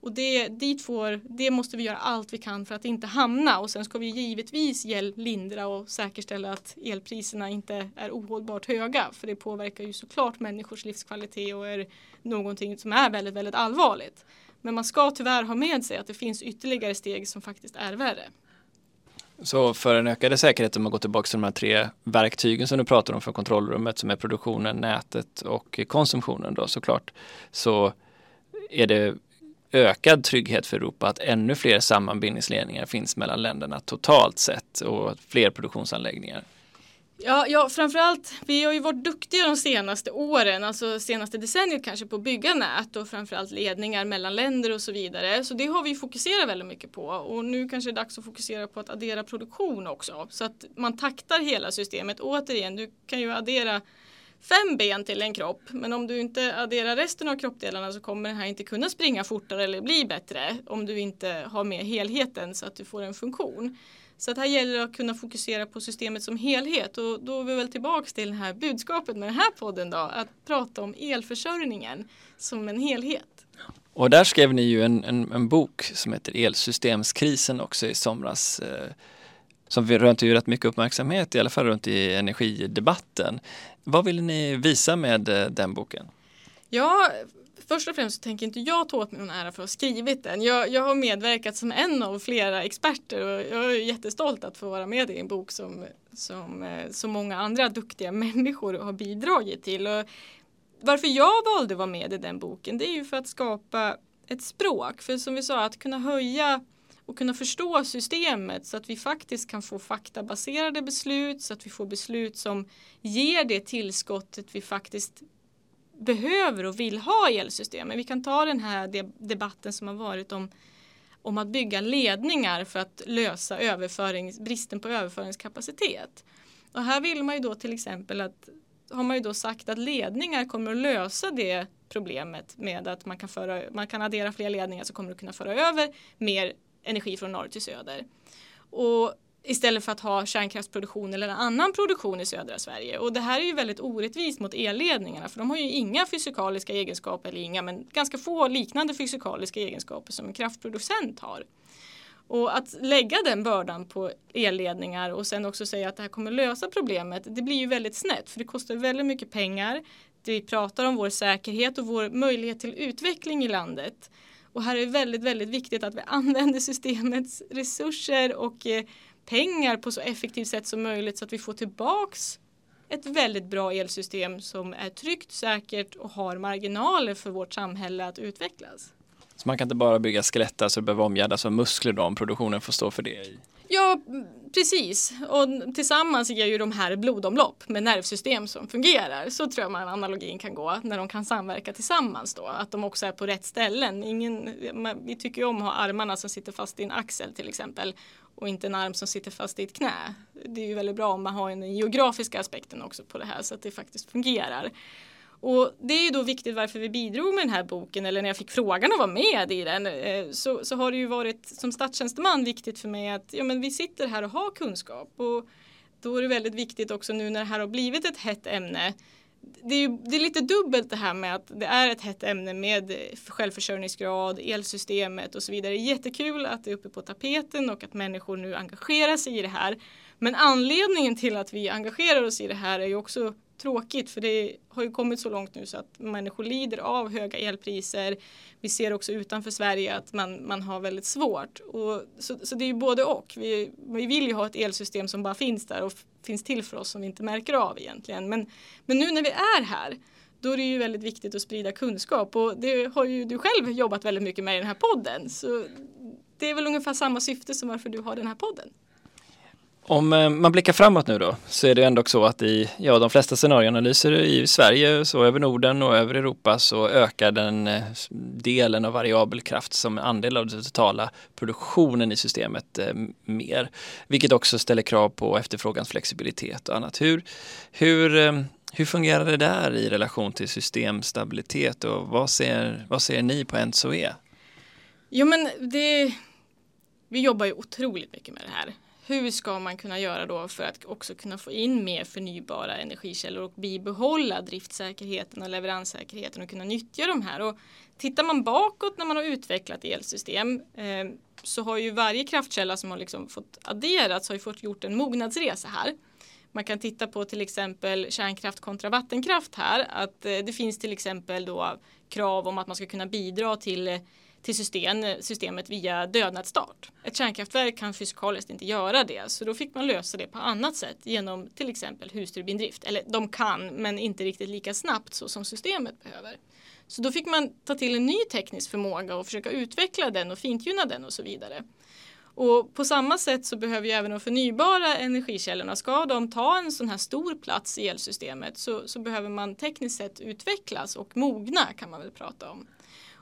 Och det, dit får, det måste vi göra allt vi kan för att inte hamna och sen ska vi givetvis lindra och säkerställa att elpriserna inte är ohållbart höga för det påverkar ju såklart människors livskvalitet och är någonting som är väldigt, väldigt allvarligt. Men man ska tyvärr ha med sig att det finns ytterligare steg som faktiskt är värre. Så för en ökade säkerhet, om man går tillbaka till de här tre verktygen som du pratar om för kontrollrummet som är produktionen, nätet och konsumtionen då såklart, så är det ökad trygghet för Europa att ännu fler sammanbindningsledningar finns mellan länderna totalt sett och fler produktionsanläggningar. Ja, ja, framförallt, vi har ju varit duktiga de senaste åren, alltså senaste decenniet kanske på att bygga nät och framförallt ledningar mellan länder och så vidare. Så det har vi fokuserat väldigt mycket på och nu kanske det är dags att fokusera på att addera produktion också så att man taktar hela systemet. Återigen, du kan ju addera fem ben till en kropp. Men om du inte adderar resten av kroppdelarna så kommer den här inte kunna springa fortare eller bli bättre om du inte har med helheten så att du får en funktion. Så att här gäller det att kunna fokusera på systemet som helhet och då är vi väl tillbaks till det här budskapet med den här podden då, att prata om elförsörjningen som en helhet. Och där skrev ni ju en, en, en bok som heter Elsystemskrisen också i somras. Eh, som rönte ju rätt mycket uppmärksamhet, i alla fall runt i energidebatten. Vad vill ni visa med eh, den boken? Ja, först och främst så tänker inte jag ta åt mig någon ära för att ha skrivit den. Jag, jag har medverkat som en av flera experter och jag är jättestolt att få vara med i en bok som, som eh, så många andra duktiga [LAUGHS] människor har bidragit till. Och varför jag valde att vara med i den boken det är ju för att skapa ett språk. För som vi sa, att kunna höja och kunna förstå systemet så att vi faktiskt kan få faktabaserade beslut så att vi får beslut som ger det tillskottet vi faktiskt behöver och vill ha elsystemet. Vi kan ta den här debatten som har varit om, om att bygga ledningar för att lösa bristen på överföringskapacitet. Och här vill man ju då till exempel att har man ju då sagt att ledningar kommer att lösa det problemet med att man kan, föra, man kan addera fler ledningar så kommer du kunna föra över mer energi från norr till söder. Och istället för att ha kärnkraftsproduktion eller annan produktion i södra Sverige. Och det här är ju väldigt orättvist mot elledningarna för de har ju inga fysikaliska egenskaper, eller inga, men ganska få liknande fysikaliska egenskaper som en kraftproducent har. Och att lägga den bördan på elledningar och sen också säga att det här kommer lösa problemet, det blir ju väldigt snett för det kostar väldigt mycket pengar. Vi pratar om vår säkerhet och vår möjlighet till utveckling i landet. Och här är det väldigt, väldigt viktigt att vi använder systemets resurser och eh, pengar på så effektivt sätt som möjligt så att vi får tillbaks ett väldigt bra elsystem som är tryggt, säkert och har marginaler för vårt samhälle att utvecklas. Så man kan inte bara bygga skelett, alltså det behöver omgärdas av muskler då om produktionen får stå för det. Ja, precis. Och tillsammans ger ju de här blodomlopp med nervsystem som fungerar. Så tror jag man analogin kan gå när de kan samverka tillsammans då. Att de också är på rätt ställen. Ingen, vi tycker ju om att ha armarna som sitter fast i en axel till exempel och inte en arm som sitter fast i ett knä. Det är ju väldigt bra om man har den geografiska aspekten också på det här så att det faktiskt fungerar. Och det är ju då viktigt varför vi bidrog med den här boken eller när jag fick frågan att vara med i den eh, så, så har det ju varit som statstjänsteman viktigt för mig att ja, men vi sitter här och har kunskap och då är det väldigt viktigt också nu när det här har blivit ett hett ämne det är, ju, det är lite dubbelt det här med att det är ett hett ämne med självförsörjningsgrad, elsystemet och så vidare. Jättekul att det är uppe på tapeten och att människor nu engagerar sig i det här. Men anledningen till att vi engagerar oss i det här är ju också tråkigt för det har ju kommit så långt nu så att människor lider av höga elpriser. Vi ser också utanför Sverige att man, man har väldigt svårt. Och, så, så det är ju både och. Vi, vi vill ju ha ett elsystem som bara finns där och finns till för oss som vi inte märker av egentligen. Men, men nu när vi är här då är det ju väldigt viktigt att sprida kunskap och det har ju du själv jobbat väldigt mycket med i den här podden. Så det är väl ungefär samma syfte som varför du har den här podden. Om eh, man blickar framåt nu då så är det ändå så att i ja, de flesta scenarioanalyser i Sverige, så över Norden och över Europa så ökar den eh, delen av variabel kraft som andel av den totala produktionen i systemet eh, mer. Vilket också ställer krav på efterfrågans flexibilitet och annat. Hur, hur, eh, hur fungerar det där i relation till systemstabilitet och vad ser, vad ser ni på NSOE? Jo men det, vi jobbar ju otroligt mycket med det här hur ska man kunna göra då för att också kunna få in mer förnybara energikällor och bibehålla driftsäkerheten och leveranssäkerheten och kunna nyttja de här. Och tittar man bakåt när man har utvecklat elsystem eh, så har ju varje kraftkälla som har liksom fått adderats har ju fått gjort en mognadsresa här. Man kan titta på till exempel kärnkraft kontra vattenkraft här. Att eh, det finns till exempel då krav om att man ska kunna bidra till eh, till system, systemet via dödnadsstart. Ett kärnkraftverk kan fysikaliskt inte göra det så då fick man lösa det på annat sätt genom till exempel husturbindrift. Eller de kan men inte riktigt lika snabbt så som systemet behöver. Så då fick man ta till en ny teknisk förmåga och försöka utveckla den och fintuna den och så vidare. Och på samma sätt så behöver ju även de förnybara energikällorna, ska de ta en sån här stor plats i elsystemet så, så behöver man tekniskt sett utvecklas och mogna kan man väl prata om.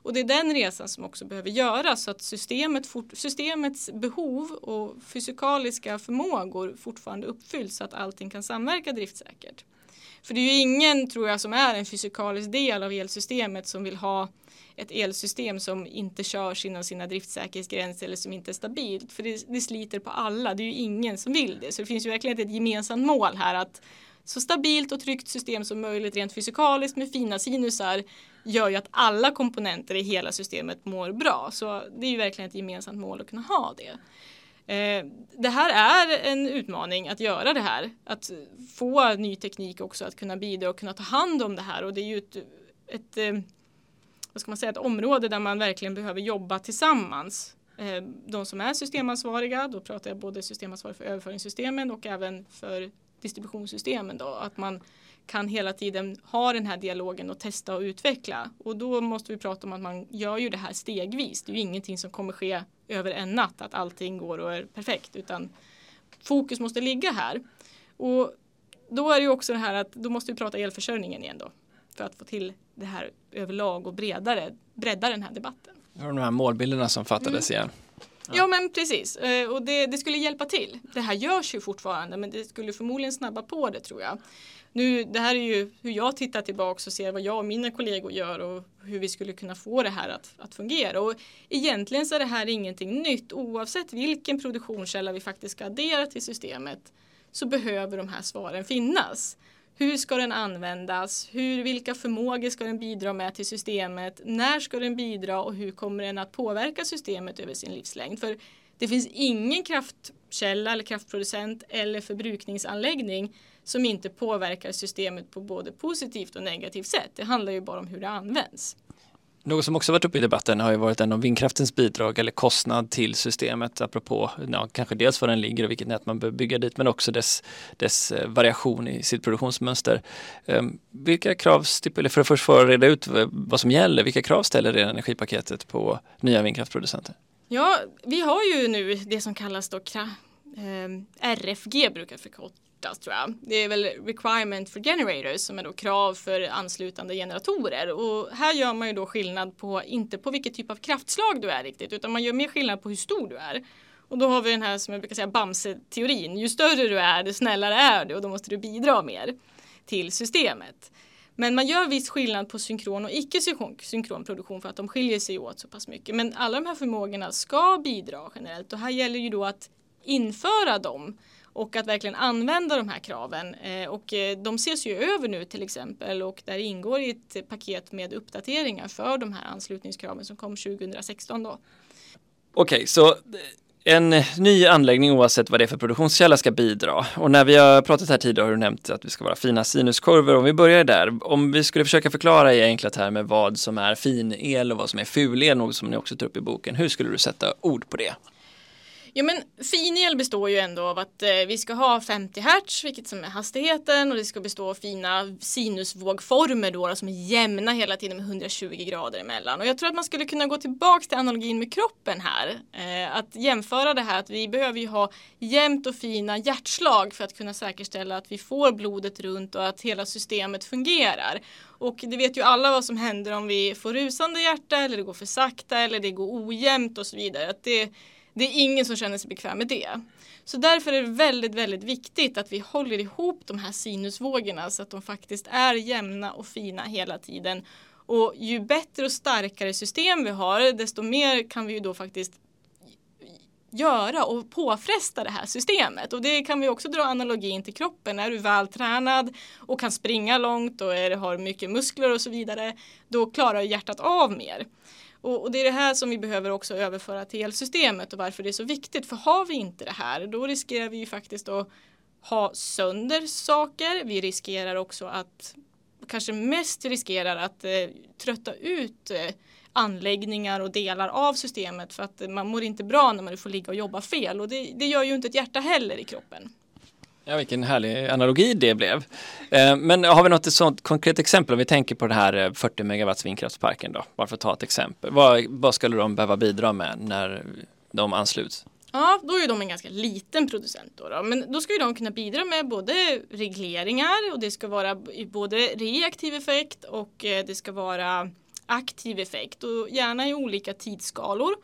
Och det är den resan som också behöver göras så att systemet fort, systemets behov och fysikaliska förmågor fortfarande uppfylls så att allting kan samverka driftsäkert. För det är ju ingen, tror jag, som är en fysikalisk del av elsystemet som vill ha ett elsystem som inte körs inom sina driftsäkerhetsgränser eller som inte är stabilt. För det, det sliter på alla, det är ju ingen som vill det. Så det finns ju verkligen ett gemensamt mål här att så stabilt och tryggt system som möjligt rent fysikaliskt med fina sinusar gör ju att alla komponenter i hela systemet mår bra. Så det är ju verkligen ett gemensamt mål att kunna ha det. Eh, det här är en utmaning att göra det här. Att få ny teknik också att kunna bidra och kunna ta hand om det här. Och det är ju ett, ett, eh, vad ska man säga, ett område där man verkligen behöver jobba tillsammans. Eh, de som är systemansvariga, då pratar jag både systemansvarig för överföringssystemen och även för distributionssystemen då, att man kan hela tiden ha den här dialogen och testa och utveckla. Och då måste vi prata om att man gör ju det här stegvis. Det är ju ingenting som kommer ske över en natt, att allting går och är perfekt, utan fokus måste ligga här. Och då är det ju också det här att då måste vi prata elförsörjningen igen då för att få till det här överlag och bredare, bredda den här debatten. Det var de här målbilderna som fattades mm. igen. Ja. men precis eh, och det, det, skulle hjälpa till. Det här görs ju fortfarande men det skulle förmodligen snabba på det tror jag. Nu, det här är ju hur jag tittar tillbaka och ser vad jag och mina kollegor gör och hur vi skulle kunna få det här att, att fungera. Och egentligen så är det här ingenting nytt. Oavsett vilken produktionskälla vi faktiskt ska addera till systemet så behöver de här svaren finnas. Hur ska den användas? Hur, vilka förmågor ska den bidra med till systemet? När ska den bidra och hur kommer den att påverka systemet över sin livslängd? För det finns ingen kraftkälla eller kraftproducent eller förbrukningsanläggning som inte påverkar systemet på både positivt och negativt sätt. Det handlar ju bara om hur det används. Något som också varit uppe i debatten har ju varit en av vindkraftens bidrag eller kostnad till systemet apropå ja, kanske dels var den ligger och vilket nät man behöver bygga dit men också dess, dess eh, variation i sitt produktionsmönster. Ehm, vilka krav, eller för att först få reda ut vad som gäller, vilka krav ställer det energipaketet på nya vindkraftproducenter? Ja, vi har ju nu det som kallas då RFG ehm, brukar förkortas tror jag. Det är väl requirement for generators som är då krav för anslutande generatorer och här gör man ju då skillnad på inte på vilket typ av kraftslag du är riktigt utan man gör mer skillnad på hur stor du är. Och då har vi den här som jag brukar säga Bamse-teorin. Ju större du är, desto snällare är du och då måste du bidra mer till systemet. Men man gör viss skillnad på synkron och icke-synkron produktion för att de skiljer sig åt så pass mycket. Men alla de här förmågorna ska bidra generellt och här gäller ju då att införa dem och att verkligen använda de här kraven. Eh, och eh, de ses ju över nu till exempel och där ingår i ett paket med uppdateringar för de här anslutningskraven som kom 2016 då. Okej, okay, så eh, en ny anläggning oavsett vad det är för produktionskälla ska bidra. Och när vi har pratat här tidigare har du nämnt att vi ska vara fina sinuskurvor. Om vi börjar där, om vi skulle försöka förklara i enkla termer vad som är fin el och vad som är ful el, något som ni också tar upp i boken. Hur skulle du sätta ord på det? Ja men finel består ju ändå av att eh, vi ska ha 50 Hz, vilket som är hastigheten och det ska bestå av fina sinusvågformer då, som är jämna hela tiden med 120 grader emellan. Och jag tror att man skulle kunna gå tillbaka till analogin med kroppen här. Eh, att jämföra det här att vi behöver ju ha jämnt och fina hjärtslag för att kunna säkerställa att vi får blodet runt och att hela systemet fungerar. Och det vet ju alla vad som händer om vi får rusande hjärta eller det går för sakta eller det går ojämnt och så vidare. Att det det är ingen som känner sig bekväm med det. Så därför är det väldigt, väldigt viktigt att vi håller ihop de här sinusvågorna så att de faktiskt är jämna och fina hela tiden. Och ju bättre och starkare system vi har, desto mer kan vi ju då faktiskt göra och påfresta det här systemet. Och det kan vi också dra analogin till kroppen. Är du vältränad och kan springa långt och är, har mycket muskler och så vidare, då klarar hjärtat av mer. Och, och, det är det här som vi behöver också överföra till elsystemet och varför det är så viktigt. För har vi inte det här då riskerar vi ju faktiskt att ha sönder saker. Vi riskerar också att, kanske mest riskerar att eh, trötta ut eh, anläggningar och delar av systemet för att man mår inte bra när man får ligga och jobba fel och det, det gör ju inte ett hjärta heller i kroppen. Ja, vilken härlig analogi det blev. Eh, men har vi något sånt konkret exempel om vi tänker på det här eh, 40 megawatts vindkraftsparken då, bara för att ta ett exempel. Vad, vad skulle de behöva bidra med när de ansluts? Ja, då är de en ganska liten producent då, då, Men då ska ju de kunna bidra med både regleringar och det ska vara både reaktiv effekt och eh, det ska vara aktiv effekt och gärna i olika tidsskalor.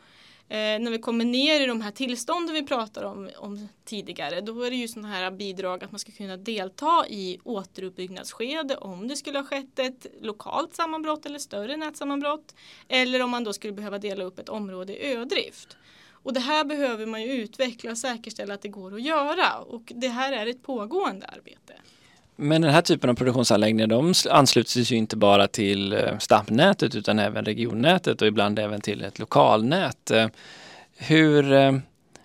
Eh, när vi kommer ner i de här tillstånden vi pratade om, om, tidigare då är det ju sådana här bidrag att man ska kunna delta i återuppbyggnadsskede om det skulle ha skett ett lokalt sammanbrott eller större nätsammanbrott eller om man då skulle behöva dela upp ett område i ödrift. Och det här behöver man ju utveckla och säkerställa att det går att göra och det här är ett pågående arbete. Men den här typen av produktionsanläggningar de ansluts ju inte bara till eh, stamnätet utan även regionnätet och ibland även till ett lokalnät. Eh, hur, eh,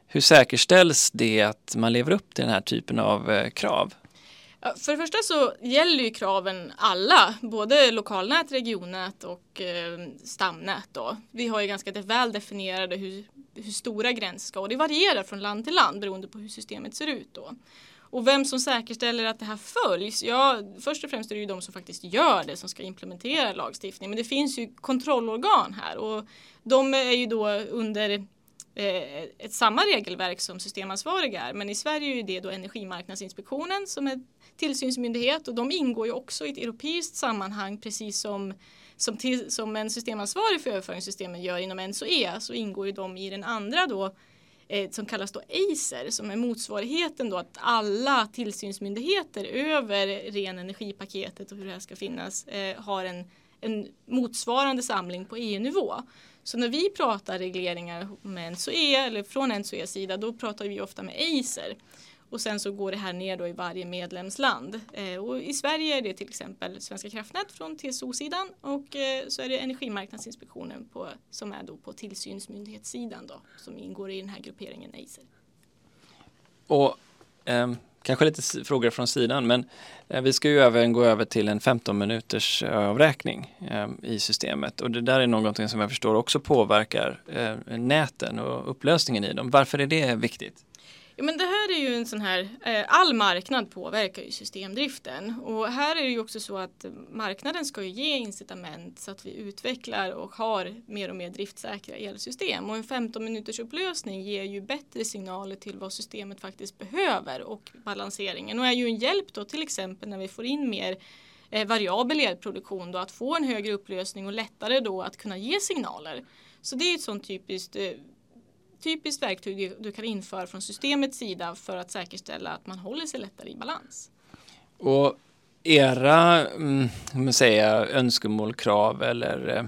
hur säkerställs det att man lever upp till den här typen av krav? För det första så gäller ju kraven alla, både lokalnät, regionnät och stamnät. Då. Vi har ju ganska väl definierade hur, hur stora gränser ska och det varierar från land till land beroende på hur systemet ser ut. Då. Och vem som säkerställer att det här följs? Ja, först och främst är det ju de som faktiskt gör det som ska implementera lagstiftning. Men det finns ju kontrollorgan här och de är ju då under eh, ett samma regelverk som systemansvariga är. Men i Sverige är det då Energimarknadsinspektionen som är tillsynsmyndighet och de ingår ju också i ett europeiskt sammanhang precis som som, till, som en systemansvarig för överföringssystemen gör inom NSOE så ingår ju de i den andra då eh, som kallas då ACER som är motsvarigheten då att alla tillsynsmyndigheter över ren energipaketet och hur det här ska finnas eh, har en, en motsvarande samling på EU-nivå. Så när vi pratar regleringar med NSOE eller från NSOEs sida då pratar vi ofta med ACER. Och sen så går det här ner då i varje medlemsland. Eh, och I Sverige är det till exempel Svenska kraftnät från TSO-sidan och eh, så är det Energimarknadsinspektionen på, som är då på tillsynsmyndighetssidan då som ingår i den här grupperingen ACER. Och eh, kanske lite frågor från sidan, men eh, vi ska ju även gå över till en 15 minuters eh, avräkning eh, i systemet och det där är någonting som jag förstår också påverkar näten och upplösningen i dem. Varför är det viktigt? Ja, men det här är ju en sån här, eh, all marknad påverkar ju systemdriften. Och här är det ju också så att marknaden ska ju ge incitament så att vi utvecklar och har mer och mer driftsäkra elsystem. Och en 15 minuters upplösning ger ju bättre signaler till vad systemet faktiskt behöver och balanseringen. Och är ju en hjälp då till exempel när vi får in mer eh, variabel elproduktion då att få en högre upplösning och lättare då att kunna ge signaler. Så det är ett sånt typiskt eh, typiskt verktyg du kan införa från systemets sida för att säkerställa att man håller sig lättare i balans. Och era mm, säga, önskemål, krav eller eh,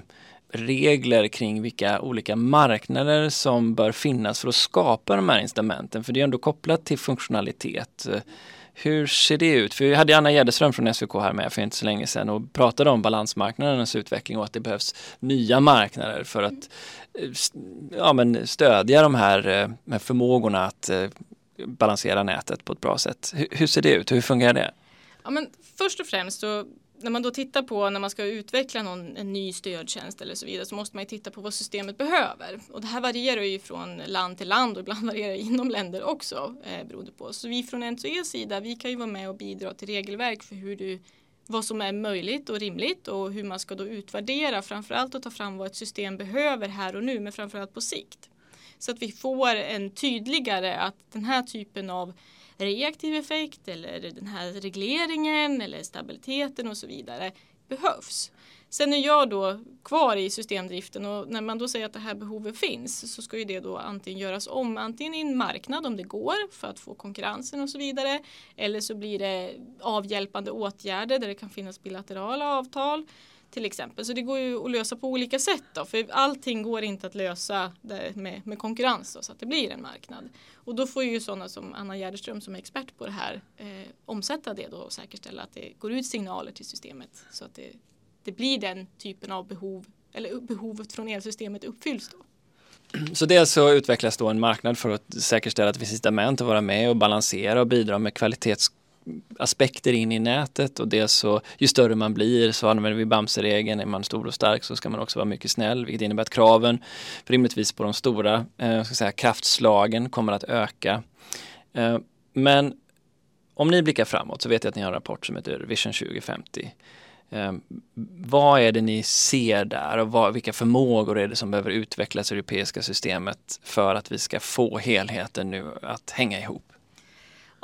regler kring vilka olika marknader som bör finnas för att skapa de här incitamenten, för det är ändå kopplat till funktionalitet. Hur ser det ut? För vi hade Anna Gäderström från SVK här med för inte så länge sedan och pratade om balansmarknadernas utveckling och att det behövs nya marknader för att eh, ja, men stödja de här, eh, med förmågorna att eh, balansera nätet på ett bra sätt. Hur, hur ser det ut? Hur fungerar det? Ja, men först och främst så när man då tittar på när man ska utveckla någon, en ny stödtjänst eller så vidare så måste man ju titta på vad systemet behöver. Och det här varierar ju från land till land och ibland [LAUGHS] varierar inom länder också eh, beroende på. Så vi från NTEs sida vi kan ju vara med och bidra till regelverk för hur du vad som är möjligt och rimligt och hur man ska då utvärdera framförallt och ta fram vad ett system behöver här och nu men framförallt på sikt. Så att vi får en tydligare att den här typen av reaktiv effekt eller den här regleringen eller stabiliteten och så vidare behövs. Sen är jag då kvar i systemdriften och när man då säger att det här behovet finns så ska ju det då antingen göras om, antingen i en marknad om det går för att få konkurrensen och så vidare. Eller så blir det avhjälpande åtgärder där det kan finnas bilaterala avtal till exempel. Så det går ju att lösa på olika sätt då, för allting går inte att lösa med, med konkurrens då, så att det blir en marknad. Och då får ju sådana som Anna Gärdeström som är expert på det här eh, omsätta det då och säkerställa att det går ut signaler till systemet så att det, det blir den typen av behov eller behovet från elsystemet uppfylls då. [CLEARS THROAT] Så dels så utvecklas då en marknad för att säkerställa att det finns incitament att vara med och balansera och bidra med kvalitets aspekter in i nätet och det så ju större man blir så använder vi Bamse-regeln. Är man stor och stark så ska man också vara mycket snäll vilket innebär att kraven rimligtvis på de stora eh, ska säga, kraftslagen kommer att öka. Eh, men om ni blickar framåt så vet jag att ni har en rapport som heter Vision 2050. Eh, vad är det ni ser där och vad, vilka förmågor är det som behöver utvecklas i det europeiska systemet för att vi ska få helheten nu att hänga ihop?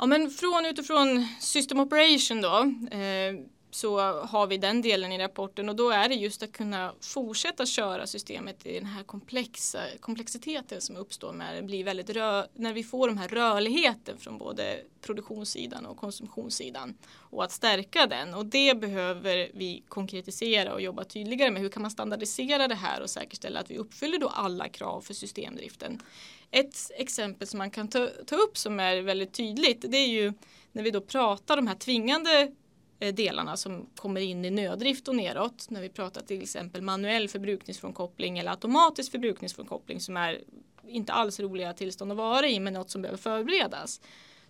Ja men från utifrån System Operation då eh, så har vi den delen i rapporten och då är det just att kunna fortsätta köra systemet i den här komplexa, komplexiteten som uppstår när det blir väldigt rö när vi får de här rörligheten från både produktionssidan och konsumtionssidan och att stärka den och det behöver vi konkretisera och jobba tydligare med. Hur kan man standardisera det här och säkerställa att vi uppfyller då alla krav för systemdriften? Ett exempel som man kan ta, ta upp som är väldigt tydligt det är ju när vi då pratar de här tvingande Eh, delarna som kommer in i nöddrift och neråt. När vi pratar till exempel manuell förbrukningsfrånkoppling eller automatisk förbrukningsfrånkoppling som är inte alls roliga tillstånd att vara i men något som behöver förberedas.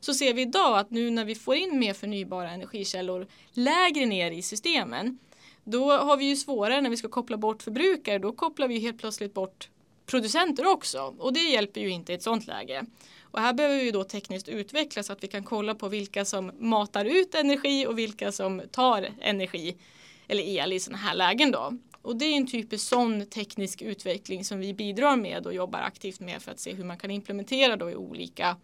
Så ser vi idag att nu när vi får in mer förnybara energikällor lägre ner i systemen då har vi ju svårare när vi ska koppla bort förbrukare. Då kopplar vi helt plötsligt bort producenter också och det hjälper ju inte i ett sådant läge. Och här behöver vi då tekniskt utveckla så att vi kan kolla på vilka som matar ut energi och vilka som tar energi eller el i sådana här lägen då. Och det är en typisk sån teknisk utveckling som vi bidrar med och jobbar aktivt med för att se hur man kan implementera då i olika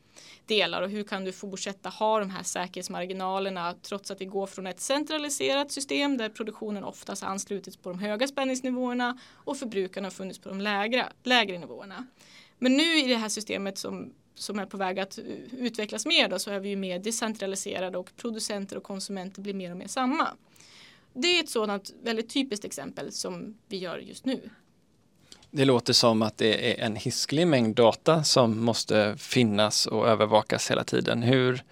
delar och hur kan du fortsätta ha de här säkerhetsmarginalerna trots att vi går från ett centraliserat system där produktionen oftast anslutits på de höga spänningsnivåerna och förbrukarna har funnits på de lägre, lägre nivåerna. Men nu i det här systemet som som är på väg att utvecklas mer då, så är vi ju mer decentraliserade och producenter och konsumenter blir mer och mer samma. Det är ett sådant väldigt typiskt exempel som vi gör just nu. Det låter som att det är en hisklig mängd data som måste finnas och övervakas hela tiden. Hur,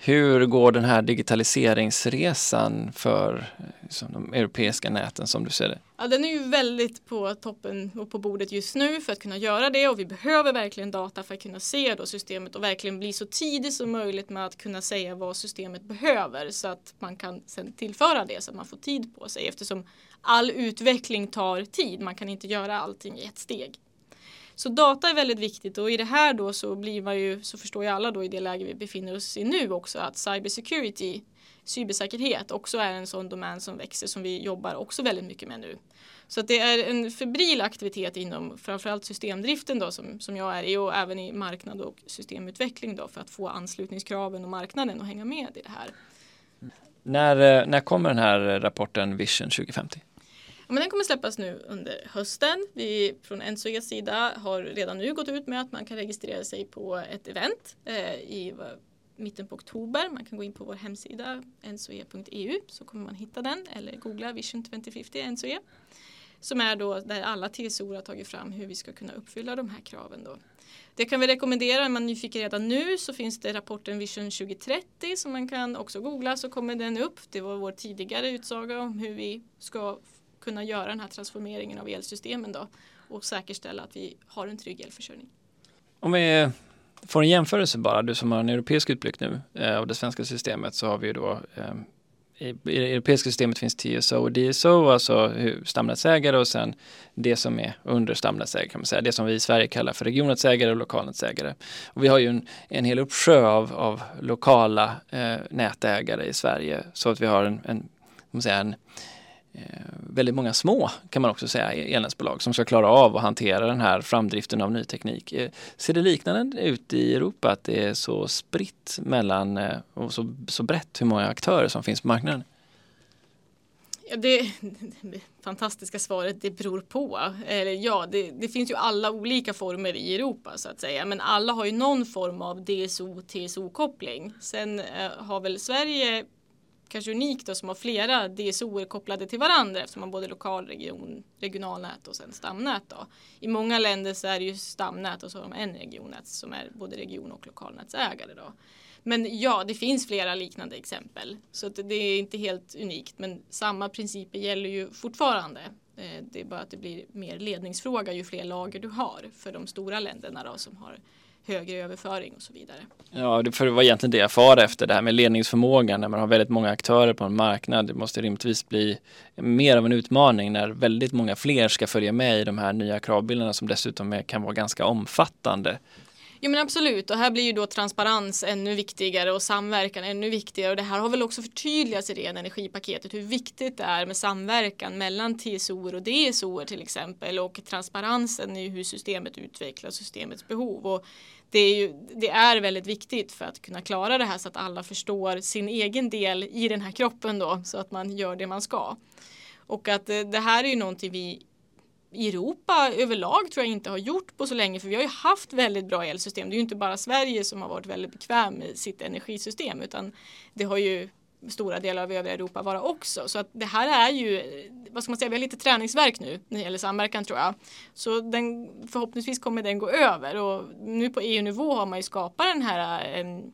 hur går den här digitaliseringsresan för liksom, de europeiska näten som du ser det? Ja, den är ju väldigt på toppen och på bordet just nu för att kunna göra det och vi behöver verkligen data för att kunna se då systemet och verkligen bli så tidigt som möjligt med att kunna säga vad systemet behöver så att man kan sen tillföra det så att man får tid på sig eftersom all utveckling tar tid. Man kan inte göra allting i ett steg. Så data är väldigt viktigt och i det här då så blir man ju, så förstår ju alla då i det läge vi befinner oss i nu också att cybersecurity, cybersäkerhet också är en sån domän som växer som vi jobbar också väldigt mycket med nu. Så att det är en febril aktivitet inom framförallt systemdriften då som, som jag är i och även i marknad och systemutveckling då för att få anslutningskraven och marknaden att hänga med i det här. När, eh, när kommer den här eh, rapporten Vision 2050? Men den kommer släppas nu under hösten. Vi från NSOEs sida har redan nu gått ut med att man kan registrera sig på ett event eh, i mitten på oktober. Man kan gå in på vår hemsida nsoe.eu så kommer man hitta den eller googla Vision 2050 NSOE. Som är då där alla TSO har tagit fram hur vi ska kunna uppfylla de här kraven. Då. Det kan vi rekommendera, är man nyfiken redan nu så finns det rapporten Vision 2030 som man kan också googla så kommer den upp. Det var vår tidigare utsaga om hur vi ska kunna göra den här transformeringen av elsystemen då och säkerställa att vi har en trygg elförsörjning. Om vi får en jämförelse bara, du som har en europeisk utblick nu eh, av det svenska systemet så har vi ju då eh, i, det europeiska systemet finns TSO och DSO, alltså stamnätsägare och sen det som är under stamnätsägare kan man säga, det som vi i Sverige kallar för regionnätsägare och lokalnätsägare. Och vi har ju en, en hel uppsjö av, av lokala eh, nätägare i Sverige så att vi har en, en, man säga, en Eh, väldigt många små kan man också säga e-, elnätsbolag som ska klara av att hantera den här framdriften av ny teknik. Eh, ser det liknande ut i Europa att det är så spritt mellan eh, och så, så brett hur många aktörer som finns på marknaden? Ja, det, det, fantastiska svaret, det beror på. Eller ja, det, det, finns ju alla olika former i Europa så att säga. Men alla har ju någon form av DSO-TSO-koppling. Sen eh, har väl Sverige kanske unikt då, som har flera DSO kopplade till varandra eftersom man både lokal, region, regionalnät och sen stamnät. Då. I många länder så är det ju stamnät och så har de en regionnät som är både region och lokalnätsägare. Då. Men ja, det finns flera liknande exempel så det är inte helt unikt men samma principer gäller ju fortfarande. Eh, det är bara att det blir mer ledningsfråga ju fler lager du har för de stora länderna då, som har högre överföring och så vidare. Ja, för det var egentligen det jag far efter det här med ledningsförmågan när man har väldigt många aktörer på en marknad. Det måste rimligtvis bli mer av en utmaning när väldigt många fler ska följa med i de här nya kravbilderna som dessutom kan vara ganska omfattande. Jo men absolut. Och här blir ju då transparens ännu viktigare och samverkan ännu viktigare. Och det här har väl också förtydligats i ren energipaketet hur viktigt det är med samverkan mellan TSO och DSO till exempel. Och transparensen i hur systemet utvecklas, systemets behov. Och det är, ju, det är väldigt viktigt för att kunna klara det här så att alla förstår sin egen del i den här kroppen då så att man gör det man ska. Och att eh, det här är ju någonting vi i Europa överlag tror jag inte har gjort på så länge för vi har ju haft väldigt bra elsystem. Det är ju inte bara Sverige som har varit väldigt bekväm med sitt energisystem utan det har ju stora delar av övriga Europa vara också. Så att det här är ju, vad ska man säga, vi har lite träningsverk nu när det gäller samverkan tror jag. Så den, förhoppningsvis kommer den gå över och nu på EU-nivå har man ju skapat den här en,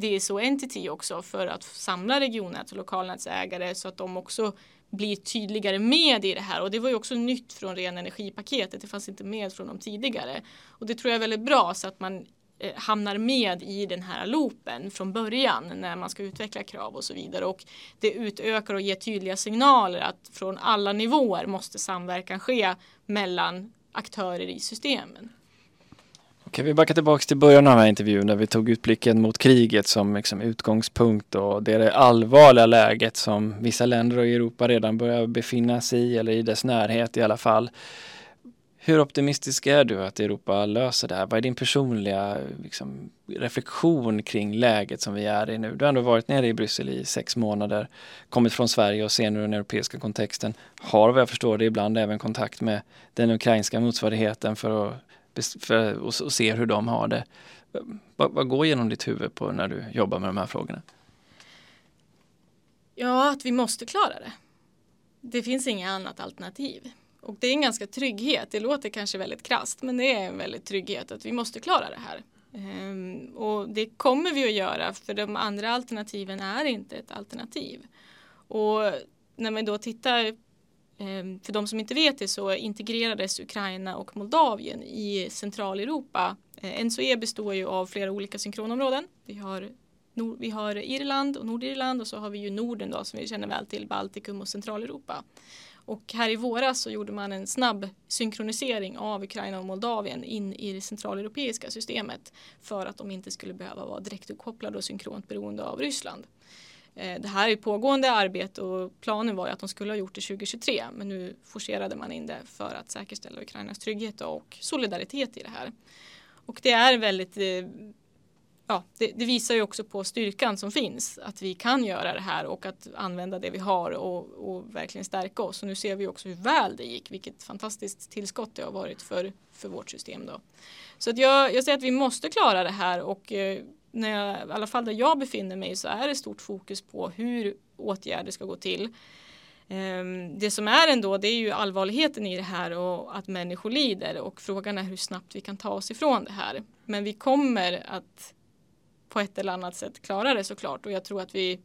DSO Entity också för att samla regionnät och lokalnätsägare så att de också blir tydligare med i det här och det var ju också nytt från ren energipaketet. Det fanns inte med från de tidigare och det tror jag är väldigt bra så att man eh, hamnar med i den här loopen från början när man ska utveckla krav och så vidare och det utökar och ger tydliga signaler att från alla nivåer måste samverkan ske mellan aktörer i systemen. Okej, vi backar tillbaka till början av den här intervjun där vi tog utblicken mot kriget som liksom utgångspunkt och det är det allvarliga läget som vissa länder i Europa redan börjar befinna sig i eller i dess närhet i alla fall. Hur optimistisk är du att Europa löser det här? Vad är din personliga liksom, reflektion kring läget som vi är i nu? Du har ändå varit nere i Bryssel i sex månader, kommit från Sverige och ser nu den europeiska kontexten. Har vad jag förstår det ibland även kontakt med den ukrainska motsvarigheten för att för, och, och ser hur de har det. Vad, vad går genom ditt huvud på när du jobbar med de här frågorna? Ja, att vi måste klara det. Det finns inget annat alternativ. Och det är en ganska trygghet. Det låter kanske väldigt krast, men det är en väldigt trygghet att vi måste klara det här. Ehm, och det kommer vi att göra för de andra alternativen är inte ett alternativ. Och när man då tittar Ehm, för de som inte vet det så integrerades Ukraina och Moldavien i Centraleuropa. Ehm, NSOE består ju av flera olika synkronområden. Vi har, Nord vi har Irland och Nordirland och så har vi ju Norden då som vi känner väl till, Baltikum och Centraleuropa. Och här i våras så gjorde man en snabb synkronisering av Ukraina och Moldavien in i det centraleuropeiska systemet för att de inte skulle behöva vara direkt uppkopplade och synkront beroende av Ryssland. Eh, det här är pågående arbete och planen var ju att de skulle ha gjort det 2023 men nu forcerade man in det för att säkerställa Ukrainas trygghet och solidaritet i det här. Och det är väldigt eh, Ja, det, det, visar ju också på styrkan som finns att vi kan göra det här och att använda det vi har och, och verkligen stärka oss. Och nu ser vi också hur väl det gick, vilket fantastiskt tillskott det har varit för, för vårt system. Då. Så att jag, jag säger att vi måste klara det här och eh, när jag, i alla fall där jag befinner mig så är det stort fokus på hur åtgärder ska gå till. Ehm, det som är ändå det är ju allvarligheten i det här och att människor lider och frågan är hur snabbt vi kan ta oss ifrån det här. Men vi kommer att på ett eller annat sätt klara det såklart och jag tror att vi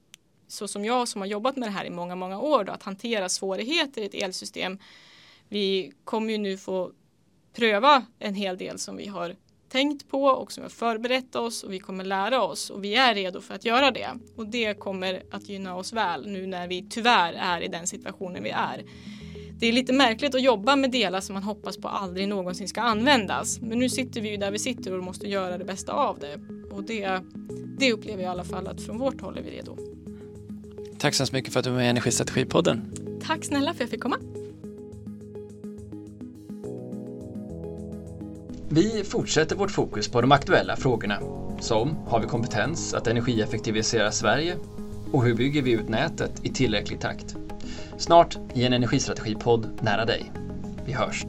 så som jag som har jobbat med det här i många, många år då, att hantera svårigheter i ett elsystem. Vi kommer ju nu få pröva en hel del som vi har tänkt på och som vi har förberett oss och vi kommer lära oss och vi är redo för att göra det. Och det kommer att gynna oss väl nu när vi tyvärr är i den situationen vi är. Det är lite märkligt att jobba med delar som man hoppas på aldrig någonsin ska användas. Men nu sitter vi ju där vi sitter och måste göra det bästa av det. Och det, det upplever jag i alla fall att från vårt håll är vi redo. Tack så mycket för att du var med i Energistrategipodden. Tack snälla för att jag fick komma. Vi fortsätter vårt fokus på de aktuella frågorna som har vi kompetens att energieffektivisera Sverige och hur bygger vi ut nätet i tillräcklig takt? Snart i en energistrategipodd nära dig. Vi hörs!